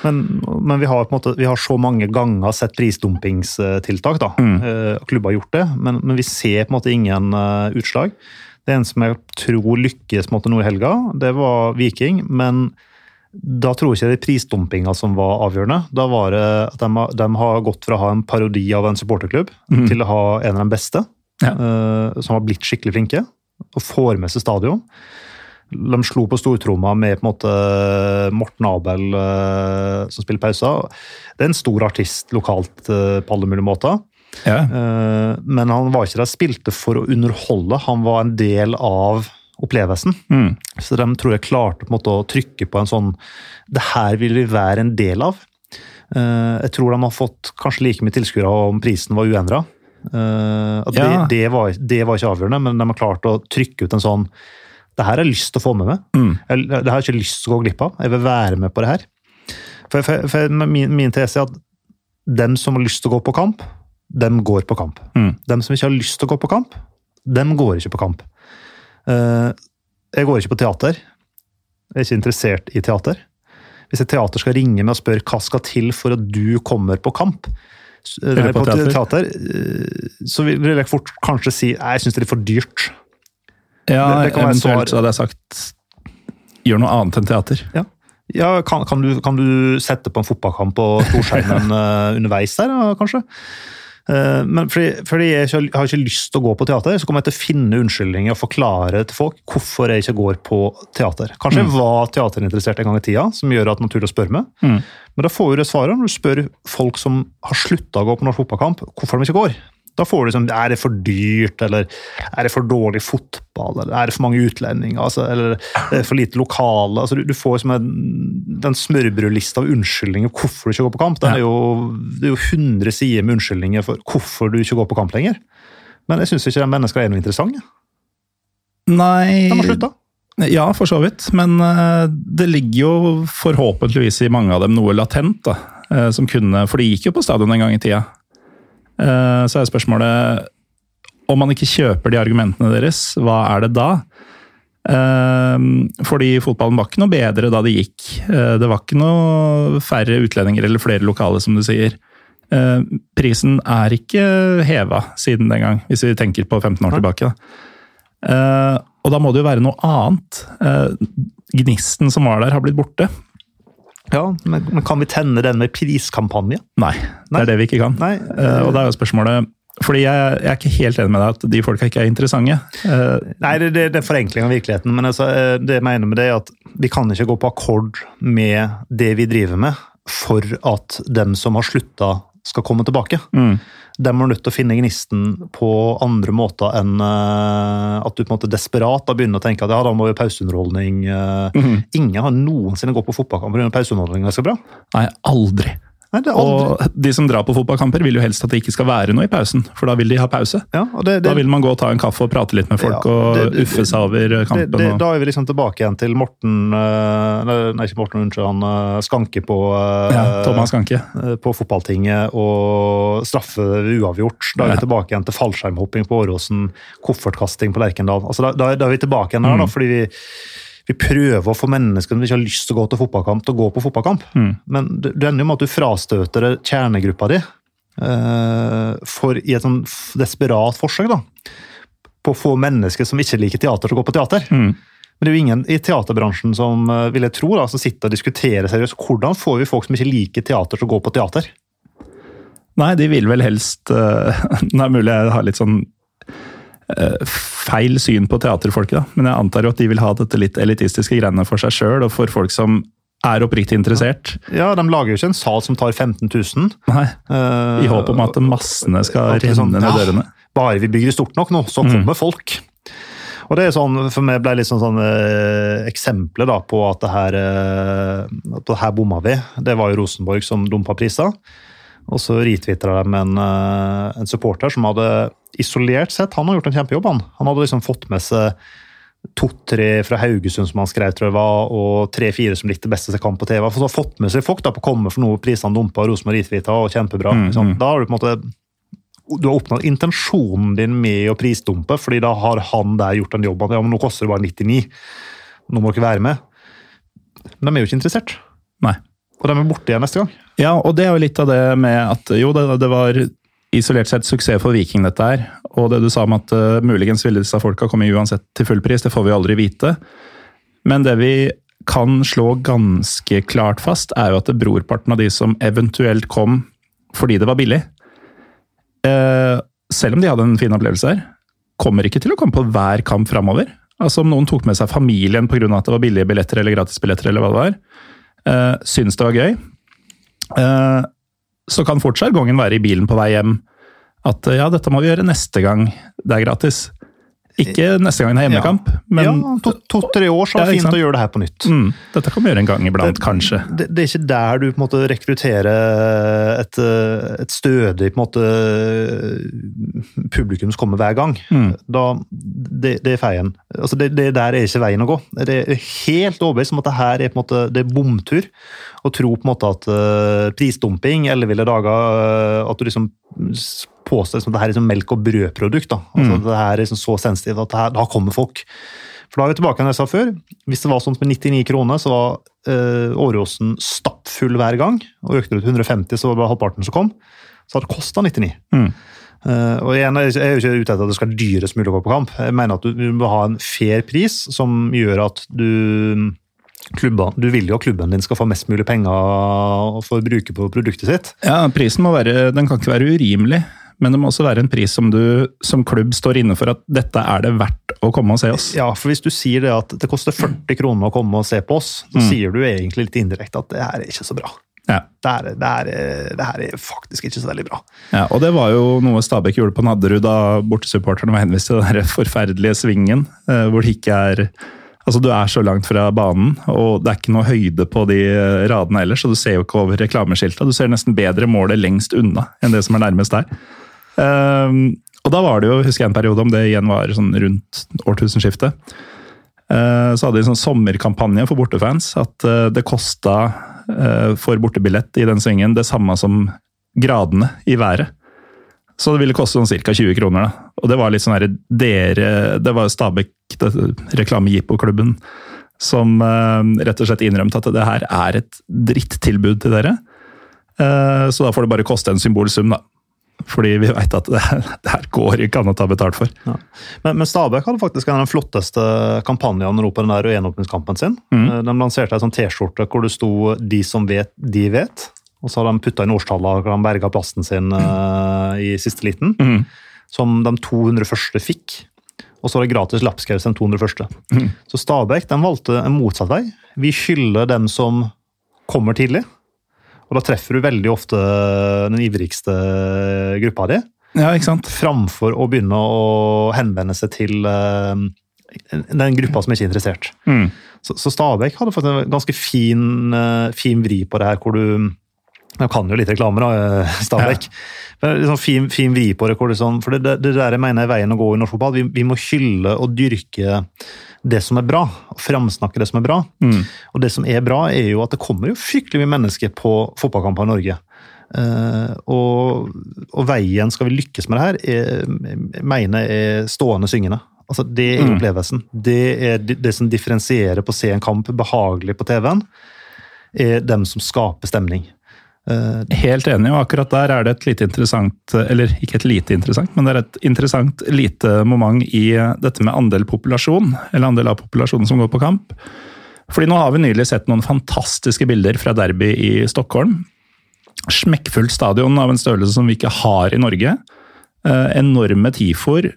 Men, men vi, har på en måte, vi har så mange ganger sett prisdumpingstiltak. da. Mm. Uh, klubber har gjort det, men, men, vi ser på en måte ingen uh, utslag. Det eneste som jeg tror lykkes på en måte nå i helga, det var Viking. Men da tror jeg ikke det er prisdumpinga som var avgjørende. Da var det at de, de har gått fra å ha en parodi av en supporterklubb mm. til å ha en av de beste, ja. som har blitt skikkelig flinke, og får med seg stadion. De slo på stortromma med på en måte Morten Abel uh, som spiller pauser. Det er en stor artist lokalt uh, på alle mulige måter. Ja. Uh, men han var ikke der spilte for å underholde, han var en del av opplevelsen. Mm. Så de tror jeg klarte på en måte å trykke på en sånn Det her vil vi være en del av. Jeg tror de har fått kanskje like mye tilskuere om prisen var uendra. Eh, at Ja. det, det, var, det var ikke avgjørende, men de har klart å trykke ut en sånn Det her har jeg lyst til å få med meg. Mm. Jeg, det har jeg ikke lyst til å gå glipp av. Jeg vil være med på det her. For, for, for min, min tese er at dem som har lyst til å gå på kamp, dem går på kamp. Mm. Dem som ikke har lyst til å gå på kamp, dem går ikke på kamp. Eh, jeg går ikke på teater. Jeg er ikke interessert i teater. Hvis et teater skal ringe meg og spørre hva skal til for at du kommer på kamp, nei, på te- teater. eh, så vil jeg fort kanskje si nei, jeg syns det er litt for dyrt. Ja, Det- det eventuelt så hadde jeg sagt gjør noe annet enn teater. Ja, kan, kan, du, kan du sette på en fotballkamp på storskjermen eh, underveis der, kanskje? Eh, men fordi, fordi jeg har ikke lyst til å gå på teater, så kommer jeg til å finne unnskyldninger og forklare til folk hvorfor jeg ikke går på teater. Kanskje jeg var teaterinteressert en gang i tida, som gjør at det er naturlig å spørre meg. Mm. Men da får du det svaret når du spør folk som har slutta å gå på norsk fotballkamp, hvorfor de ikke går. Da får du liksom Er det for dyrt, eller er det for dårlig fotball, eller er det for mange utlendinger, altså, eller er det for lite lokale altså, du, du får liksom en, den smørbrødlista av unnskyldninger for hvorfor du ikke går på kamp. Den er jo, det er jo 100 sider med unnskyldninger for hvorfor du ikke går på kamp lenger. Men jeg syns ikke de menneskene er noe interessante. Nei De har slutta. Ja, for så vidt. Men eh, det ligger jo forhåpentligvis i mange av dem noe latent, da. eh, som kunne For de gikk jo på stadion en gang i tida. Eh, Så er spørsmålet Om man ikke kjøper de argumentene deres, hva er det da? Eh, Fordi fotballen var ikke noe bedre da det gikk. Eh, Det var ikke noe færre utlendinger eller flere lokale, som du sier. Prisen er ikke heva siden den gang, hvis vi tenker på 15 år tilbake. og da må det jo være noe annet. Gnisten som var der, har blitt borte. Ja, men, men kan vi tenne den med priskampanje? Nei, det er det vi ikke kan. Nei. uh, og da er jo spørsmålet Fordi jeg, jeg er ikke helt enig med deg at de folka ikke er interessante. Uh, Nei, det, det, det er forenkling av virkeligheten. Men altså, eh, det jeg mener med det er at vi kan ikke gå på akkord med det vi driver med, for at dem som har slutta, skal komme tilbake. mm. De er nødt til å finne gnisten på andre måter enn eh, at du på en måte desperat da begynner å tenke at ja, da må jo pauseunderholdning mm -hmm. Ingen har noensinne gått på fotballkamp pga. pauseunderholdning. Det er så bra. Nei, aldri. Nei. Og de som drar på fotballkamper, vil jo helst at det ikke skal være noe i pausen, for da vil de ha pause. ja, det, det, Da vil man gå og ta en kaffe og prate litt med folk Ja, det- og uffe seg over kampen. og... da er vi liksom tilbake igjen til Morten eh, Nei, ikke Morten, unnskyld. Han eh, Skanke på eh, ja, Thomas Kanke. eh, på fotballtinget og straffe uavgjort. Da er vi tilbake igjen til fallskjermhopping på Åråsen, koffertkasting på Lerkendal. Altså, da, da, da er vi tilbake igjen her, da, Mm. fordi vi, vi prøver å få mennesker som ikke har lyst til å gå til fotballkamp, til å gå på fotballkamp. Mm. Men det ender jo med at du frastøter kjernegruppa di eh, for i et sånn desperat forsøk da, på å få mennesker som ikke liker teater, til å gå på teater. Mm. Men det er jo ingen i teaterbransjen som eh, vil jeg tro, da, som sitter og diskuterer seriøst hvordan får vi folk som ikke liker teater, til å gå på teater. Nei, de vil vel helst eh, Det er mulig jeg har litt sånn feil syn på teaterfolket, da. men jeg antar jo at de vil ha dette litt elitistiske greiene for seg sjøl, og for folk som er oppriktig interessert. Ja, De lager jo ikke en sal som tar 15 000. Nei, eh, I håp om at massene skal uh, renne sånn, ned ja, dørene. Bare vi bygger stort nok nå, så kommer folk. Og det er sånn, For meg ble litt sånn, sånn eh, eksempler da, på at det her, eh, at det her bomma vi. Det var jo Rosenborg som dumpa priser. Og så retwitra de en, eh, en supporter som hadde isolert sett Han har gjort en kjempejobb, han. Han hadde liksom fått med seg to-tre fra Haugesund som han skrev, tror jeg var, og tre-fire som likte best å se kamp på TV. For så har fått med seg folk da på å komme for noe prisene dumpa, Rosenborg retweeta, og kjempebra. Mm, Liksom. mm. Da har du på en måte du har oppnådd intensjonen din med å prisdumpe, fordi da har han der gjort den jobben. Ja, men nå koster det bare 99. Nå må dere være med. Men de er jo ikke interessert. Nei. Og de er borte igjen neste gang. Ja, og det er jo litt av det med at jo, det, det var isolert sett suksess for Viking, dette her. Og det du sa om at uh, muligens ville disse folka komme uansett til full pris, det får vi aldri vite. Men det vi kan slå ganske klart fast, er jo at det brorparten av de som eventuelt kom fordi det var billig, uh, selv om de hadde en fin opplevelse her, kommer ikke til å komme på hver kamp framover. Altså Om noen tok med seg familien pga. at det var billige billetter eller gratisbilletter, eller hva det var, uh, syns det var gøy, eh, så kan fortsatt gangen være i bilen på vei hjem at eh, ja, dette må vi gjøre neste gang det er gratis. Ikke neste gang det er hjemmekamp, men ja, to-tre år så er det fint å gjøre det her på nytt. mm, dette kan vi gjøre en gang iblant, kanskje. Det, det er ikke der du på en måte rekrutterer et, eh, et stødig på en måte, publikum som kommer hver gang. Mm. Da, det, det er feien. Altså det, det der er ikke veien å gå. Det er helt overbevist om at det her er på en måte, det er bomtur. Å tro på en måte at uh, prisdumping, elleville dager, eh, at du liksom liksom at det her er liksom melk- og brødprodukt. Da. Altså, Mm. Det er liksom så sensitivt at her, da kommer folk. For da er vi tilbake til det jeg sa før. Hvis det var sånn med 99 kroner, så var uh, Åråsen stappfull hver gang. Og økte det til 150, så var det bare halvparten som kom. Så hadde det kosta 99. Mm. Uh, og igjen, Jeg er jo ikke ute etter at det skal dyres dyrest mulig å gå på kamp. Jeg mener at du, du må ha en fair pris som gjør at du klubba, Du vil jo at klubben din skal få mest mulig penger for å bruke på produktet sitt. Ja, prisen må være, den kan ikke være urimelig, men det må også være en pris som du som klubb står inne for at dette er det verdt å komme og se oss. Ja, for Hvis du sier det at det koster 40 kroner å komme og se på oss, så sier du egentlig litt indirekte at det her er ikke så bra. Ja. Det her, det, her, er- det her er faktisk ikke så veldig bra. Ja, og det var jo noe Stabæk gjorde på Nadderud da bortesupporterne var henvist til den forferdelige svingen, eh, hvor det ikke er Altså, Du er så langt fra banen, og det er ikke noe høyde på de eh, radene ellers, så du ser jo ikke over reklameskilta. Du ser nesten bedre målet lengst unna enn det som er nærmest der. Ehm, og da var det jo, husker jeg en periode, om det igjen var sånn rundt årtusenskiftet, uh, så hadde de en sånn sommerkampanje for bortefans. At uh, det kosta uh, for bortebillett i den svingen det samme som gradene i været. Så det ville koste sånn ca. 20 kroner. da. Og det var litt sånn her, dere, det var Stabæk, reklame-jippo-klubben, som eh, rett og slett innrømte at det her er et drittilbud til dere. Eh, så da får det bare koste en symbolsum, da. Fordi vi veit at det, det her går ikke an å ta betalt for. Men, men Stabæk hadde faktisk en av de flotteste kampanjene nå på den der gjenåpningskampen sin. Mm. Eh, De lanserte en sånn T-skjorte hvor det sto 'De som vet, de vet'. Og så hadde de putta inn årstallet og berga plassen sin eh, i siste liten. Mm. Som de 200 første fikk. Og så var det gratis lapskaus de 200 første. Mm. Så Stabæk de valgte en motsatt vei. Vi skylder dem som kommer tidlig. Og da treffer du veldig ofte den ivrigste gruppa di Ja, ikke sant? framfor å begynne å henvende seg til uh, den gruppa som ikke er interessert. Mm. Så, så Stabæk hadde fått en ganske fin, uh, fin vri på det her, hvor du Jeg kan jo litt reklame, da, eh, Stabæk. Ja. liksom fin, fin på rekord. Er sånn, for det, det, der jeg mener er veien å gå i norsk fotball. Vi, vi må hylle og dyrke det som er bra, og framsnakke det som er bra. Mm. Og det som er bra, er jo at det kommer jo fryktelig mye mennesker på fotballkamper i Norge. Uh, og, og veien skal vi lykkes med det her, er, jeg mener er stående syngende. Altså, det er Mm. opplevelsen. Det er det, det som differensierer på å se en kamp behagelig på TV-en, er dem som skaper stemning. Eh, Helt enig, og akkurat der er det et lite interessant Eller ikke et lite interessant, men det er et interessant lite moment i dette med andel populasjon, eller andel av populasjonen som går på kamp. Fordi nå har vi nylig sett noen fantastiske bilder fra derby i Stockholm. Smekkfullt stadion av en størrelse som vi ikke har i Norge. Eh, enorme tifoer.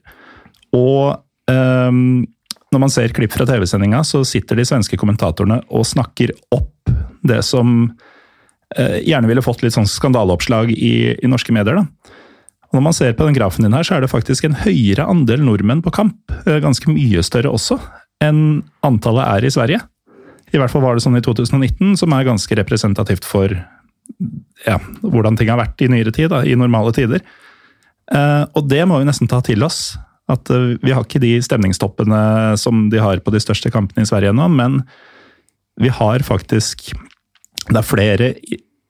Og um, når man ser klipp fra TV-sendinga, så sitter de svenske kommentatorene og snakker opp det som eh, gjerne ville fått litt sånn skandaleoppslag i, i norske medier. da. Og når man ser på den grafen din her, så er det faktisk en høyere andel nordmenn på kamp, eh, ganske mye større også, enn antallet er i Sverige. I hvert fall var det sånn i 2019, som er ganske representativt for ja, hvordan ting har vært i nyere tid, da, i normale tider. Eh, og det må vi nesten ta til oss. At eh, vi har ikke de stemningstoppene som de har på de største kampene i Sverige ennå, men vi har faktisk Det er flere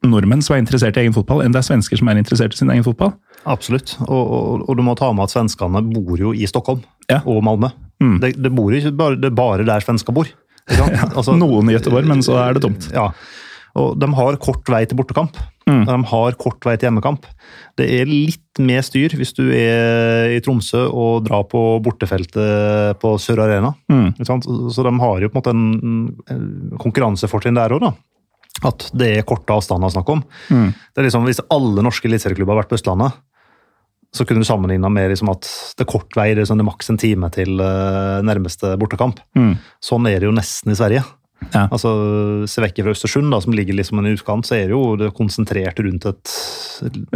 nordmenn som er interessert i egen fotball, enn det er svensker som er interessert i sin egen fotball. absolutt. Og, og, og du må ta med at svenskene bor jo i Stockholm Ja. og Malmö. Mm. Det, det, bor ikke bare, det er bare der svensker bor. Ja. Altså- Noen i Göteborg, men så er det tomt. Ja. Og de har kort vei til bortekamp. Mm. De har kort vei til hjemmekamp. Det er litt mer styr hvis du er i Tromsø og drar på bortefeltet på Sør Arena. Mm. Så de har jo på en måte en konkurransefortrinn der òg, da. At det er korte avstander å snakke om. Mm. Det er liksom, Hvis alle norske eliteserieklubber har vært på Østlandet, så kunne du sammenligna med liksom at det er kort vei, er, sånn, det er maks en time til eh, nærmeste bortekamp. Mm. Sånn er det jo nesten i Sverige. Ja. Altså, Se vekk fra Østersund, da, som ligger liksom en utkant, så er det jo det er konsentrert rundt et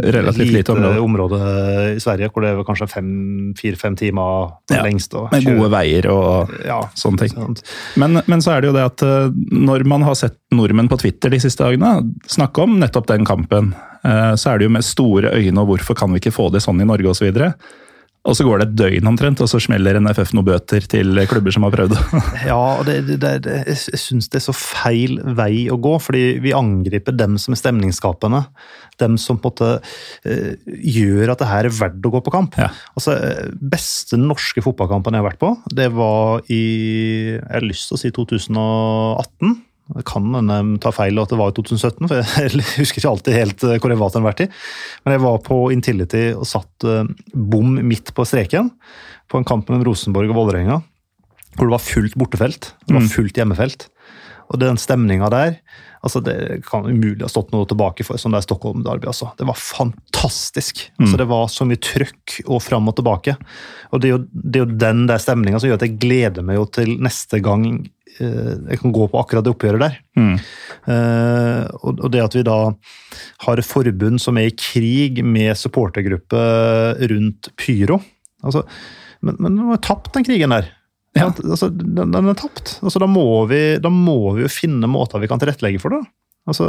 Relativt lite område. i Sverige, hvor det er kanskje fire-fem timer Ja, lengst. å Med gode veier og Ja, sånne ting. Men, men så er det jo det at eh, når man har sett nordmenn på Twitter de siste dagene snakke om nettopp den kampen, eh, så er det jo med store øyne og hvorfor kan vi ikke få det sånn i Norge osv. Og, så går det et døgn omtrent, og så smeller NFF noen bøter til klubber som har prøvd. Ja, og det, jeg jeg syns det er så feil vei å gå, fordi vi angriper dem som er stemningsskapende. Dem som på en måte eh, gjør at det her er verdt å gå på kamp. Ja. Altså, eh, Beste norske fotballkampen jeg har vært på, det var i Jeg har lyst til å si 2018. Det kan hende ta feil at det var i 2017, for jeg husker ikke alltid helt eh, hvor jeg var til enhver tid. Men jeg var på Intility og satt eh, bom midt på streken på en kamp mellom Rosenborg og Vålerenga. Hvor det var fullt bortefelt, det var fullt hjemmefelt. Og den stemninga der altså Det kan umulig ha stått noe tilbake for som det er Stockholm Derby. Altså. Det var fantastisk. Altså, det var så mye trøkk og fram og tilbake. Og det er jo, det er jo den der stemninga som gjør at jeg gleder meg jo til neste gang eh, jeg kan gå på akkurat det oppgjøret der. Eh, og, og det at vi da har forbund som er i krig med supportergruppe rundt Pyro altså, Men, men de har tapt den krigen der. Ja. Altså, den, den er tapt. Altså, da, må vi, da må vi jo finne måter vi kan tilrettelegge for det. Altså,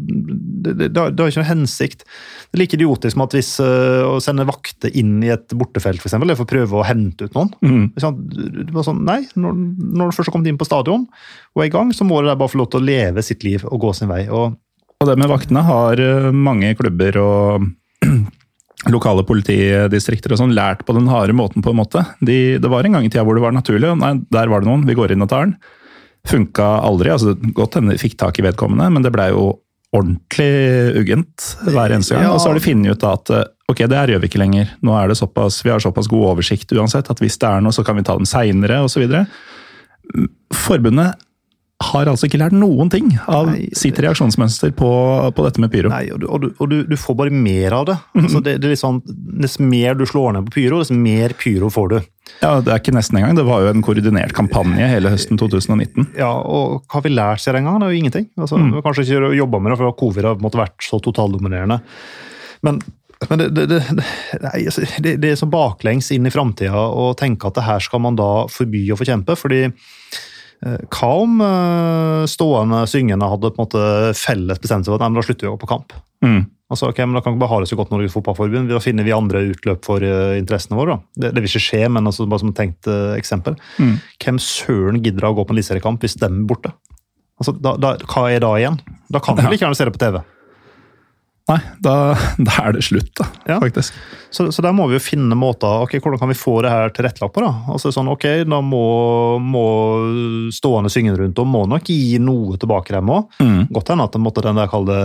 det, det, det har det har ikke noen hensikt. Det er like idiotisk som at hvis uh, å sende vakter inn i et bortefelt, for eksempel, eller for å prøve å hente ut noen. Mm. Det var sånn, nei, når, når du først har kommet inn på stadion og er i gang, så må du bare få lov til å leve sitt liv og gå sin vei. Og Og det med vaktene har eh, mange klubber og lokale politidistrikter og sånn lært på den harde måten, på en måte. De, det var en gang i tida hvor det var naturlig. Nei, der var det noen, vi går inn og tar den. Funka aldri. altså Godt hende de fikk tak i vedkommende, men det blei jo ordentlig uggent hver eneste gang. Ja. Og så har de funnet ut da at eh, ok, det her gjør vi ikke lenger. Nå er det såpass, Vi har såpass god oversikt uansett at hvis det er noe, så kan vi ta dem seinere osv. Forbundet har altså ikke lært noen ting av Nei, sitt reaksjonsmønster på, på dette med pyro. Nei, og, du, og, du, og du, du får bare mer av det. altså det, det er sånn, Dess mer du slår ned på pyro, dess mer pyro får du. Ja, Det er ikke nesten engang. Det var jo en koordinert kampanje hele høsten 2019. Ja, og Hva har vi lært seg den gangen? Det er jo ingenting. Altså, Vi har kanskje ikke jobba med det, for covid har på vært så totaldominerende. Men, men det, det, det, altså, er så baklengs inn i framtida å tenke at det her skal man da forby å forkjempe. fordi hva om eh, stående syngende hadde på en måte felles bestemt seg for at nei, men da slutter vi å gå på kamp? Mm. Altså, ok, men Da kan vi ikke bare ha det så godt Norges Fotballforbund. Da finner vi andre utløp for eh, interessene våre. da. Det, det vil ikke skje, men altså, bare som et tenkt eh, eksempel. Mm. Hvem søren gidder å gå på en eliteseriekamp hvis de er borte? Altså, da, da, hva er da igjen? Da kan du Ja. ikke gjerne se det på TV. Nei, da, da er det slutt, da, Ja. faktisk. Så, så der må vi jo finne måter ok, Hvordan kan vi få det her tilrettelagt på? da? Altså sånn, ok, Da må, må stående syngende rundt og må nok gi noe tilbake dem òg. Mm. Godt hende at måtte, den der kalde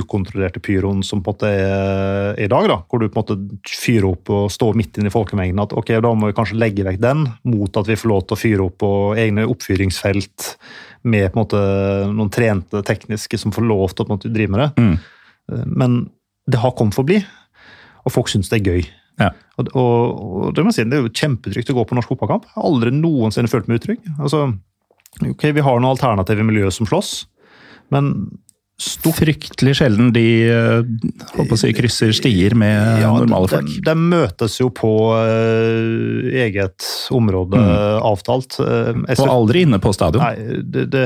ukontrollerte pyroen som på en måte er, er i dag, da, hvor du på en måte fyrer opp og står midt inne i folkemengden, at ok, da må vi kanskje legge vekk den, mot at vi får lov til å fyre opp på egne oppfyringsfelt med på en måte noen trente tekniske som får lov til å på en måte drive med det. Mm. Men det har kommet for å bli, og folk syns det er gøy. Ja. Og, og, og det må jeg si, det er jo kjempetrygt å gå på norsk fotballkamp. Jeg har aldri noensinne følt meg utrygg. Altså, ok, Vi har noen alternative miljøer som slåss, men stort Fryktelig sjelden de håper å si, krysser stier med Ja, normale folk. de møtes jo på uh, eget område, avtalt. Uh, Og aldri inne på stadion. Nei, det, det,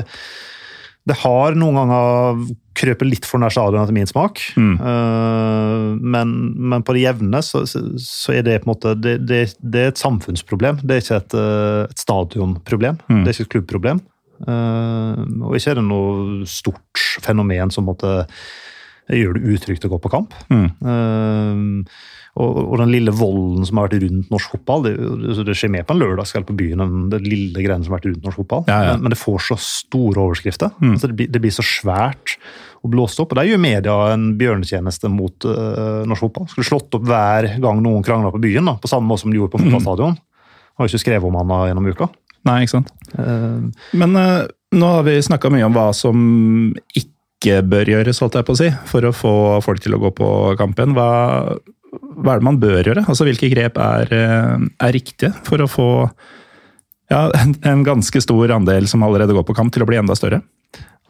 det har noen ganger krøpet litt for nær stadion etter min smak. Mm. Uh, men, men på det jevne så, så, så er det på en måte det, det, det er et samfunnsproblem. Det er ikke et, eh, et stadionproblem. Mm. Det er ikke et klubbproblem. Uh, og ikke er det noe stort fenomen som måtte gjør det utrygt å gå på kamp. Mm. Uh, og, og den lille volden som har vært rundt norsk fotball, det, det- det skjer mer på en lørdagskveld på byen enn det lille greiene som har vært rundt norsk fotball. Ja, ja. Men, men det får så store overskrifter. Mm. Altså det, blir, det blir så svært og blåst opp. Og der gjør media en bjørnetjeneste mot uh, norsk fotball. Skulle slått opp hver gang noen krangla på byen, da, på samme måte som de gjorde på fotballstadion. Har jo ikke skrevet om han gjennom uka. Nei, ikke sant. Uh, Men nå har vi snakka mye om hva som ikke bør gjøres, holdt jeg på å si, for å få folk til å gå på kampen. Hva, hva er det man bør gjøre? Altså, Hvilke grep er, eh, er riktige for å få Ja, en ganske stor andel som allerede går på kamp, til å bli enda større.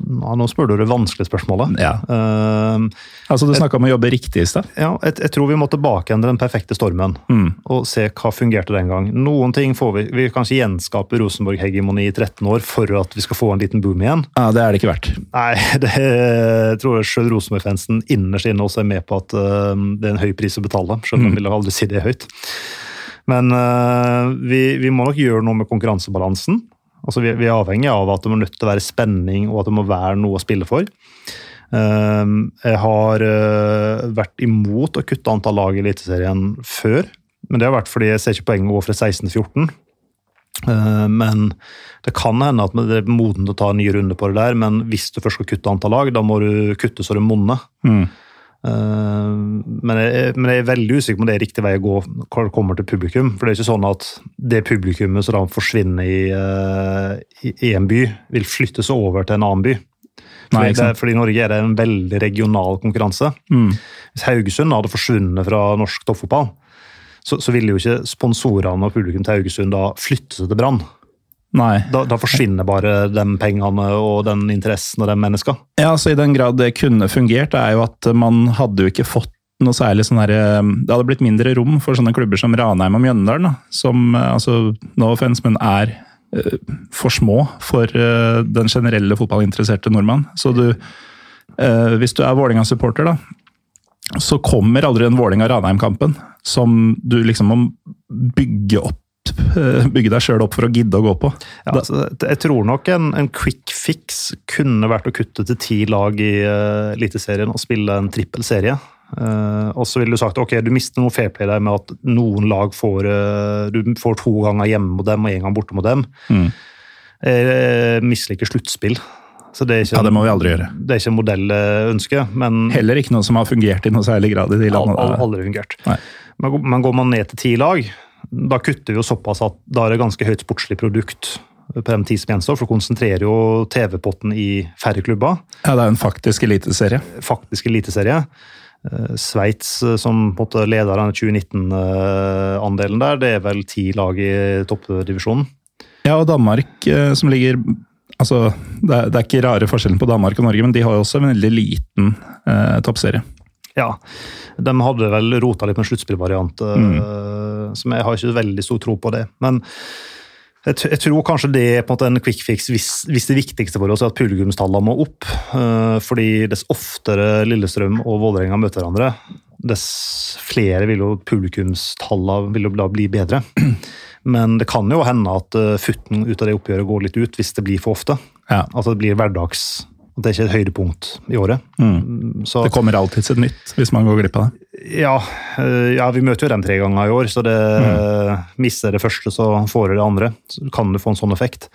Ja, nå spør du det vanskelige spørsmålet. Ja. Uh, altså, Du snakka om å jobbe riktig i sted. Ja, jeg, jeg, tror vi må tilbakeendre den perfekte stormen mm. og se hva fungerte den gang. Noen ting får vi Vi kanskje gjenskaper Rosenborg-hegemoni i 13 år for at vi skal få en liten boom igjen. Ja, Det er det ikke verdt. Nei, det jeg tror jeg sjøl Rosenborg-fansen innerst inne også er med på at uh, det er en høy pris å betale. Selv om mm. de vil aldri si det høyt. Men uh, vi, vi må nok gjøre noe med konkurransebalansen. Altså, vi, vi, er avhengig av at det må nødt til å være spenning og at det må være noe å spille for. Uh, jeg har uh, vært imot å kutte antall lag i Eliteserien før, men det har vært fordi jeg ser ikke poenget å gå fra 16 til 14. Uh, men det kan hende at det er moden å ta en ny runde på det der, men hvis du først skal kutte antall lag, da må du kutte så det monner. Mm. Eh, men jeg, men jeg, er veldig usikker på om det er riktig vei å gå når det kommer til publikum. For det er ikke sånn at det publikummet som da forsvinner i, eh, i, i, en by, vil flyttes over til en annen by. Fordi, Nei, det, fordi i Norge er det en veldig regional konkurranse. Mm. Hvis Haugesund hadde forsvunnet fra norsk toppfotball, så, så ville jo ikke sponsorene og publikum til Haugesund da flytte seg til Brann. Da, da, forsvinner bare de pengene og den interessen og de menneskene. Ja, så I den grad det kunne fungert, er jo at man hadde jo ikke fått noe særlig sånn her, Det hadde blitt mindre rom for sånne klubber som Ranheim og Mjøndalen, som altså, no offense, men er uh, for små for uh, den generelle fotballinteresserte nordmann. Så du, uh, hvis du er Vålerenga-supporter, da, så kommer aldri den Vålerenga-Ranheim-kampen som du liksom må bygge opp Eh, bygge deg sjøl opp for å gidde å gå på. Ja, altså, jeg tror nok en, en, quick fix kunne vært å kutte til ti lag i uh, Eliteserien og spille en trippel serie. Uh, og så ville du sagt ok, du mister noe fair play der med at noen lag får uh, Du får to ganger hjemme mot dem og én gang borte mot dem. Mm. Jeg misliker sluttspill. Så det, er ikke, ja, det må vi aldri gjøre. Det er ikke en modellønske, men Heller ikke noe som har fungert i noe særlig grad i de landene. Aldri fungert. Men går man ned til ti lag, da kutter vi jo såpass at da er det ganske høyt sportslig produkt på den tid som gjenstår, for å konsentrerer jo TV-potten i færre klubber. Ja, det er jo en faktisk eliteserie. Faktisk eliteserie. Eh, Sveits eh, som på en leder den 2019-andelen der, det er vel ti lag i toppdivisjonen. Ja, og Danmark eh, som ligger Altså, det er, det er, ikke rare forskjellen på Danmark og Norge, men de har jo også en veldig liten eh, toppserie. Ja, de hadde vel rota litt med sluttspillvariant, mm. uh, som jeg har ikke veldig stor tro på det. Men jeg, jeg, tror kanskje det er på en måte en quick fix hvis, hvis det viktigste for oss er at publikumstallene må opp. Uh, fordi dess oftere Lillestrøm og Vålerenga møter hverandre, dess flere vil jo publikumstallene vil jo da bli bedre. Men det kan jo hende at uh, futten ut av det oppgjøret går litt ut hvis det blir for ofte. Ja. Altså det blir hverdags det er ikke et høydepunkt i året. Mm. Så, det kommer alltids et nytt hvis man går glipp av det. Ja, eh, ja vi møter jo dem tre ganger i år, så det mm. mister det første, så får du det andre. Så kan du få en sånn effekt.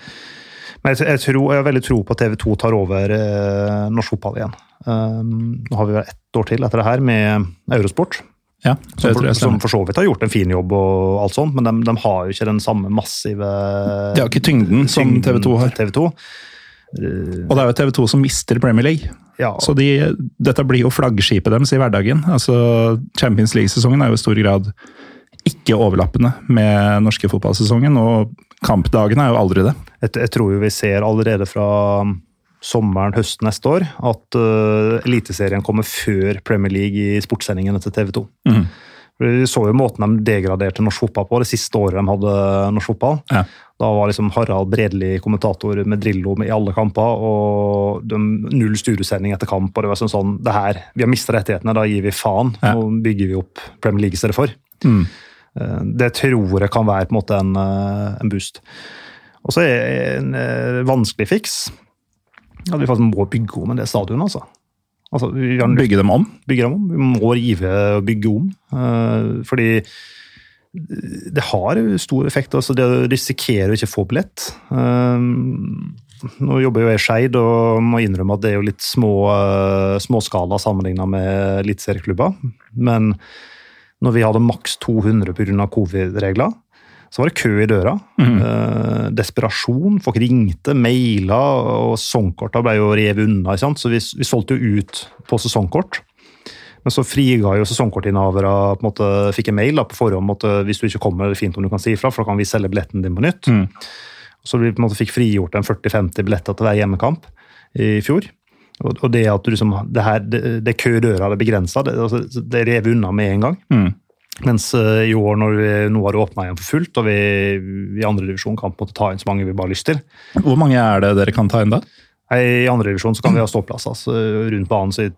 Men jeg, jeg, tror, jeg har veldig tro på at TV 2 tar over eh, norsk fotball igjen. Um, nå har vi vel ett år til etter det her med Eurosport. Ja, som, for, som, for, så vidt har gjort en fin jobb, og alt sånt, men de, de har jo ikke den samme massive De har ikke tyngden, tyngden som TV 2 har. TV 2. Og det er jo TV 2 som mister Premier League. Ja. Så de, dette blir jo flaggskipet deres i hverdagen. Altså, Champions League-sesongen er jo i stor grad ikke overlappende med norske fotballsesongen, og kampdagene er jo aldri det. Jeg, jeg tror jo vi ser allerede fra sommeren, høsten neste år at uh, Eliteserien kommer før Premier League i sportssendingene til TV 2. Mm. Vi så jo måten de degraderte norsk fotball på det siste året de hadde norsk fotball. Ja. Da var liksom Harald Bredli kommentator med Drillo i alle kamper. og de, Null studiosending etter kamp. og det var sånn, sånn, det her, Vi har mista rettighetene, da gir vi faen. Ja. Nå bygger vi opp Premier League i stedet for. Mm. Eh, det tror jeg kan være på en måte en, eh, en boost. Og så er det en eh, vanskelig fiks at vi faktisk må bygge om en del stadioner. altså. Altså bygge dem om? Bygge dem om. Vi må rive og bygge om. Fordi det har stor effekt. altså Det å risikere å ikke få billett. Um, nå jobber jo jeg i Skeid og må innrømme at det er jo litt små, uh, småskala sammenligna med eliteserieklubber. Men når vi hadde maks 200 pga. covid-regler, så var det kø i døra. Mm. Eh, desperasjon. Folk ringte, maila, og sesongkorta ble jo revet unna. Så vi, vi solgte jo ut på sesongkort. Men så friga jo sesongkortinnehavere fikk en mail da, på forhånd om at hvis du ikke kommer, er det fint om du kan si ifra, for da kan vi selge billetten din på nytt. Mm. Så vi på en måte fikk frigjort en 40-50 billetter til hver hjemmekamp i fjor. Og, og det at du liksom, det her, det, det kø i døra er begrensa, det, altså, det rev unna med en gang. Mm. Mens eh, i år, når vi nå har åpna igjen for fullt, og vi i andredivisjon kan på en måte ta inn så mange vi bare har lyst til Hvor mange er det dere kan ta inn da? I andredivisjon kan vi ha ståplass. altså Rundt banen så i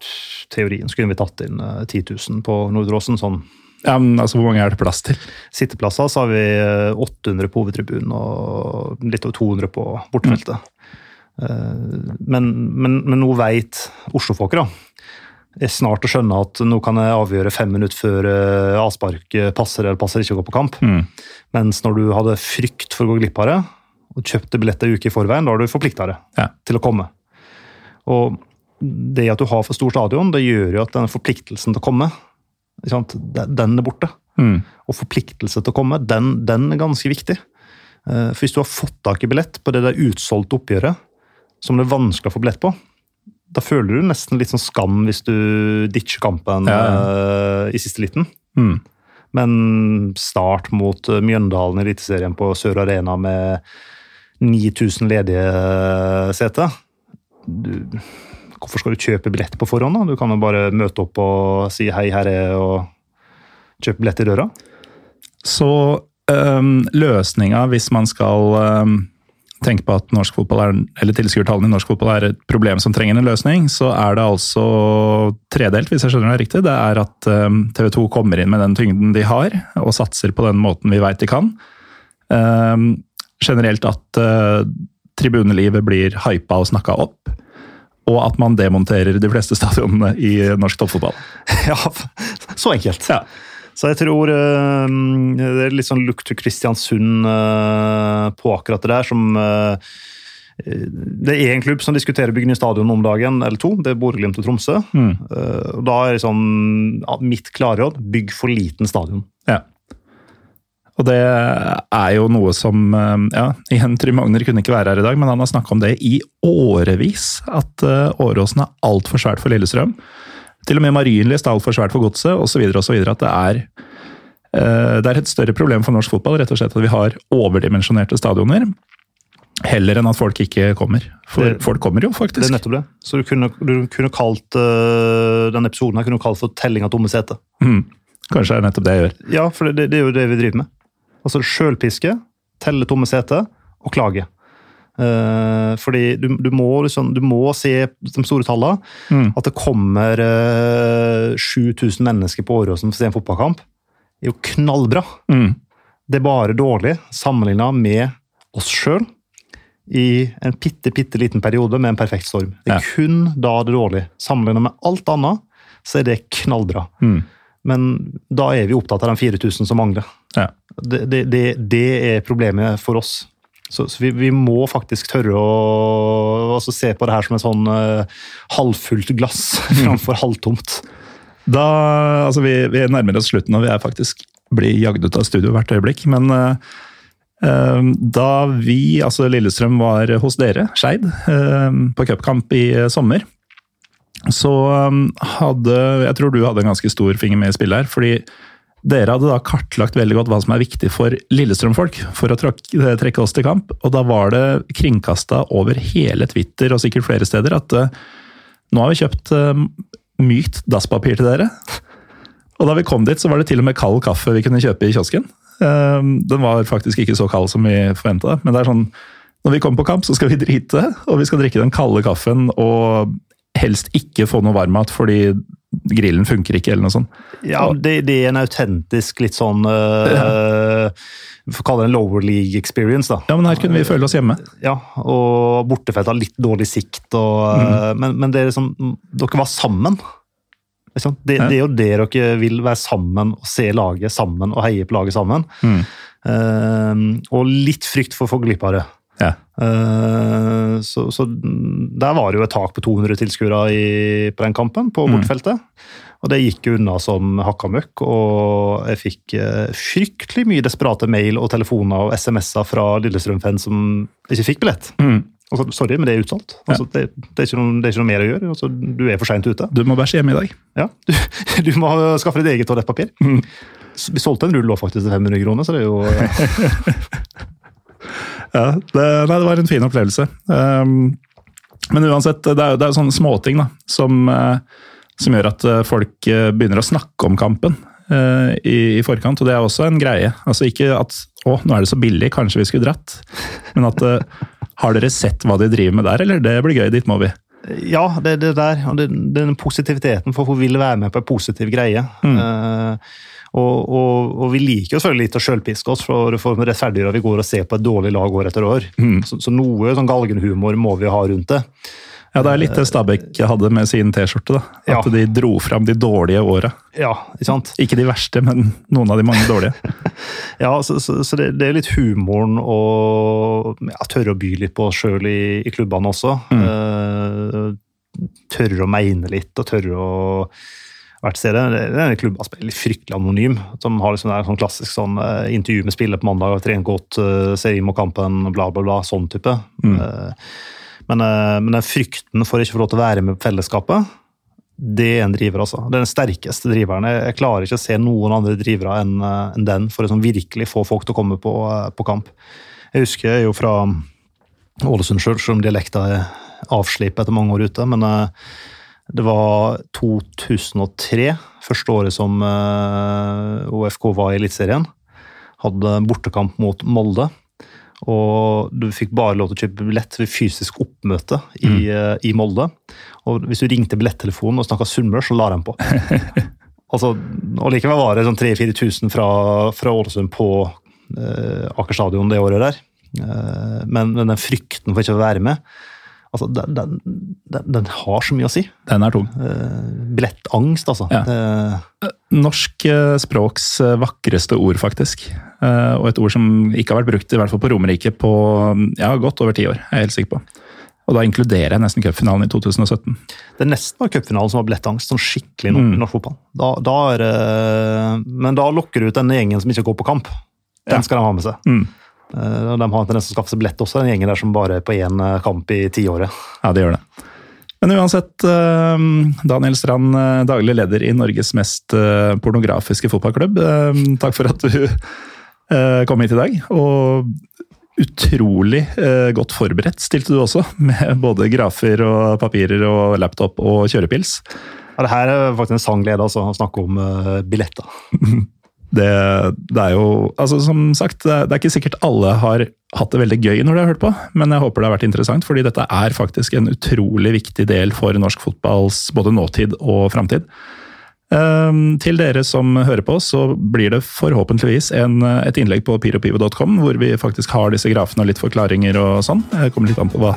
teorien skulle vi tatt inn eh, 10 000 på Nordre Sånn Ja, men altså, Hvor mange er det plass til? sitteplasser så har vi eh, 800 på hovedtribunen og litt over 200 på bortefeltet. Mm. Men, men, men nå veit oslofolket, da, er snart å skjønne at nå kan jeg avgjøre fem minutter før eh, avspark eh, passer eller passer ikke å gå på kamp. Mm. Mens når du hadde frykt for å gå glipp av det, og kjøpte billett ei uke i forveien, da har du forplikta deg Ja. til å komme. Og det at du har for stor stadion, det gjør jo at denne forpliktelsen til å komme, den er borte. Mm. Og forpliktelse til å komme, den, den er ganske viktig. Eh, For hvis du har fått tak i billett på det der utsolgte oppgjøret, som det er vanskelig å få billett på, da føler du nesten litt sånn skam hvis du ditcher kampen Ja, eh, i siste liten. Mm. Men start mot eh, Mjøndalen i Eliteserien på Sør Arena med 9000 ledige seter. Hvorfor skal du kjøpe billett på forhånd? da? Du kan jo bare møte opp og si hei, her er og kjøpe billett i døra. Så øhm, løsninga, hvis man skal øhm, tenke på at norsk fotball er, eller tilskuertallene i norsk fotball er et problem som trenger en løsning, så er det altså tredelt, hvis jeg skjønner det riktig. Det er at TV 2 kommer inn med den tyngden de har, og satser på den måten vi veit de kan. Generelt at øh, tribunelivet blir hypa og snakka opp. Og at man demonterer de fleste stadionene i norsk toppfotball. Ja, så enkelt. Ja. Så jeg tror uh, det er litt sånn look to Kristiansund uh, på akkurat det der, som uh, Det er én klubb som diskuterer å bygge ny stadion om dagen, eller to. Det er Bodø-Glimt og Tromsø. Mm. Da er liksom mitt klare råd bygg for liten stadion. Ja. Og det er jo noe som Ja, igjen, Trym Magner kunne ikke være her i dag, men han har snakka om det i årevis. At Åråsen er altfor svært for Lillestrøm. Til og med Marienlyst er altfor svært for Godset, osv. At det er eh, det er et større problem for norsk fotball rett og slett at vi har overdimensjonerte stadioner. Heller enn at folk ikke kommer. For Det- folk kommer jo, faktisk. Det er nettopp det. Så du kunne, du kunne kalt eh, denne episoden her kunne du kalt for 'telling av tomme seter'. Mm. Kanskje det er nettopp det jeg gjør. Ja, for det, det er jo det vi driver med. Altså sjølpiske, telle tomme seter og klage. Eh, fordi du, du, må liksom, du må se de store tallene. Mm. At det kommer eh, 7000 mennesker på Åråsen for å se en fotballkamp, er jo knallbra. Mm. Det er bare dårlig sammenligna med oss sjøl i en bitte, bitte liten periode med en perfekt storm. Det er Ja. kun da det er dårlig. Sammenligna med alt annet, så er det knallbra. Mm. Men da er vi opptatt av de 4000 som mangler. Ja. Det, det, det, det er problemet for oss. Så, så vi, vi må faktisk tørre å altså se på det her som et sånn uh, halvfullt glass framfor halvtomt. Da, altså vi, vi nærmer oss slutten, og vi er faktisk blir jagd ut av studio hvert øyeblikk. Men eh, da vi, altså Lillestrøm, var hos dere, Skeid, uh, på cupkamp i sommer, så um, hadde Jeg tror du hadde en ganske stor finger med i spillet her. fordi dere hadde da kartlagt veldig godt hva som er viktig for Lillestrøm-folk for å eh, trekke oss til kamp. Og da var det kringkasta over hele Twitter og sikkert flere steder at eh, nå har vi kjøpt eh, mykt dasspapir til dere. Og da vi kom dit, så var det til og med kald kaffe vi kunne kjøpe i kiosken. Den var faktisk ikke så kald som vi forventa. Men det er sånn, når vi kommer på kamp, så skal vi drite, og vi skal drikke den kalde kaffen og helst ikke få noe varmmat fordi grillen funker ikke, eller noe sånt. Ja, det, det er en autentisk litt sånn uh, Vi får kalle det en lower league experience, da. Ja, men her kunne vi føle oss hjemme. Ja, og bortefelt har litt dårlig sikt, og, mm. men, men det er liksom, dere var sammen. Liksom. Det, Ja. det er jo det dere vil være sammen og se laget sammen og heie på laget sammen. Mm. Uh, og litt frykt for å få glipp av det. Ja. Uh, så, så der var det jo et tak på 200 tilskuere på den kampen, på Mm. Og det gikk unna som hakka møkk, og jeg fikk uh, fryktelig mye desperate mail og telefoner og SMS-er fra Lillestrøm-fans som ikke fikk billett. Mm. Altså, sorry, men det er utsolgt. Altså, det, det, er noe, det er ikke noe mer å gjøre. Altså, du er for seint ute. Du må bæsje hjemme i dag. Ja, du, du må skaffe ditt eget toalettpapir. Mm. Vi solgte en rull òg, faktisk til 500 kroner, så det er jo ja det, nei, det var en fin opplevelse. Um, men uansett, det er jo sånne småting da, som, uh, som gjør at uh, folk uh, begynner å snakke om kampen i, i, forkant, og det er også en greie. Altså Ikke at 'å, nå er det så billig, kanskje vi skulle dratt', men at har dere sett hva de driver med der, eller det blir gøy, dit må vi. Ja, det, det der. Og den positiviteten, for hun vil være med på en positiv greie. Mm. Uh, og, og, og, vi liker jo selvfølgelig litt å sjølpiske oss, for, for rettferdiggjøre at vi går og ser på et dårlig lag år etter år. Mm. Så, så, noe sånn galgenhumor må vi ha rundt det. Ja, det er litt det Stabæk hadde med sin T-skjorte. da. At ja. de dro fram de dårlige åra. Ja, ikke sant? Ikke de verste, men noen av de mange dårlige. ja, så, så, så det, det, er litt humoren og ja, tørre å by litt på oss sjøl i, i, klubbene også. Mm. Uh, tørre å mene litt og tørre å hvert sted. Det er en klubb som er litt fryktelig anonym. Som har liksom en sånn klassisk sånn, uh, intervju med spiller på mandag, trener godt, uh, ser inn mot kampen, bla, bla, bla. Sånn type. Mm. Uh, men, men, den frykten for ikke å få lov til å være med på fellesskapet, det er en driver, altså. Det er den sterkeste driveren. Jeg, klarer ikke å se noen andre drivere enn en den, for å liksom virkelig få folk til å komme på, på kamp. Jeg husker jo fra Ålesund sjøl, selv om dialekta er avslipet etter mange år ute. men det var 2003, første året som eh, OFK var i Eliteserien. Hadde bortekamp mot Molde. Og du fikk bare lov til å kjøpe billett ved fysisk oppmøte i, mm. Eh, i Molde. Og hvis du ringte billettelefonen og snakka sunnmørsk, så la de på. altså, og likevel var det sånn 3000-4000 fra, fra, Ålesund på eh, Aker stadion det året der. Eh, men, men den frykten for ikke å være med Altså, den, den, den, den, har så mye å si. Den er tung. Uh, billettangst, altså. Ja. Det... Norsk uh, språks vakreste ord, faktisk. og et ord som ikke har vært brukt i hvert fall på Romerike på ja, godt over ti år. Jeg er helt sikker på. Og da inkluderer jeg nesten cupfinalen i 2017. Det nesten var cupfinalen som var billettangst, sånn skikkelig mm. norsk fotball. Da, da er, men da lokker du ut denne gjengen som ikke går på kamp. Den skal de ha med seg. Mm. Eh, de har en tendens til å skaffe seg billett også, den gjengen der som bare er på én eh, kamp i tiåret. Ja, det gjør det. Men uansett, eh, Daniel Strand, daglig leder i Norges mest pornografiske fotballklubb. Takk for at du kom hit i dag. Og utrolig godt forberedt stilte du også, med både grafer og papirer og laptop og kjørepils. Ja, det her er faktisk en sangglede, altså, å snakke om billetter. det, det, er jo altså Som sagt, det er ikke sikkert alle har hatt det veldig gøy når de har hørt på, men jeg håper det har vært interessant, fordi dette er faktisk en utrolig viktig del for norsk fotballs både nåtid og framtid. Um, til dere som hører på, så blir det forhåpentligvis en, et innlegg på piropivo.com, hvor vi faktisk har disse grafene og litt forklaringer og sånn. Jeg kommer litt an på hva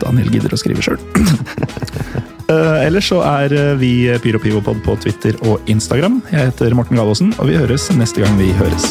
Daniel gidder å skrive sjøl. Uh, ellers så er eh, vi Pyro Pivopod på Twitter og Instagram. Jeg heter Morten Galaasen, og vi høres neste gang vi høres.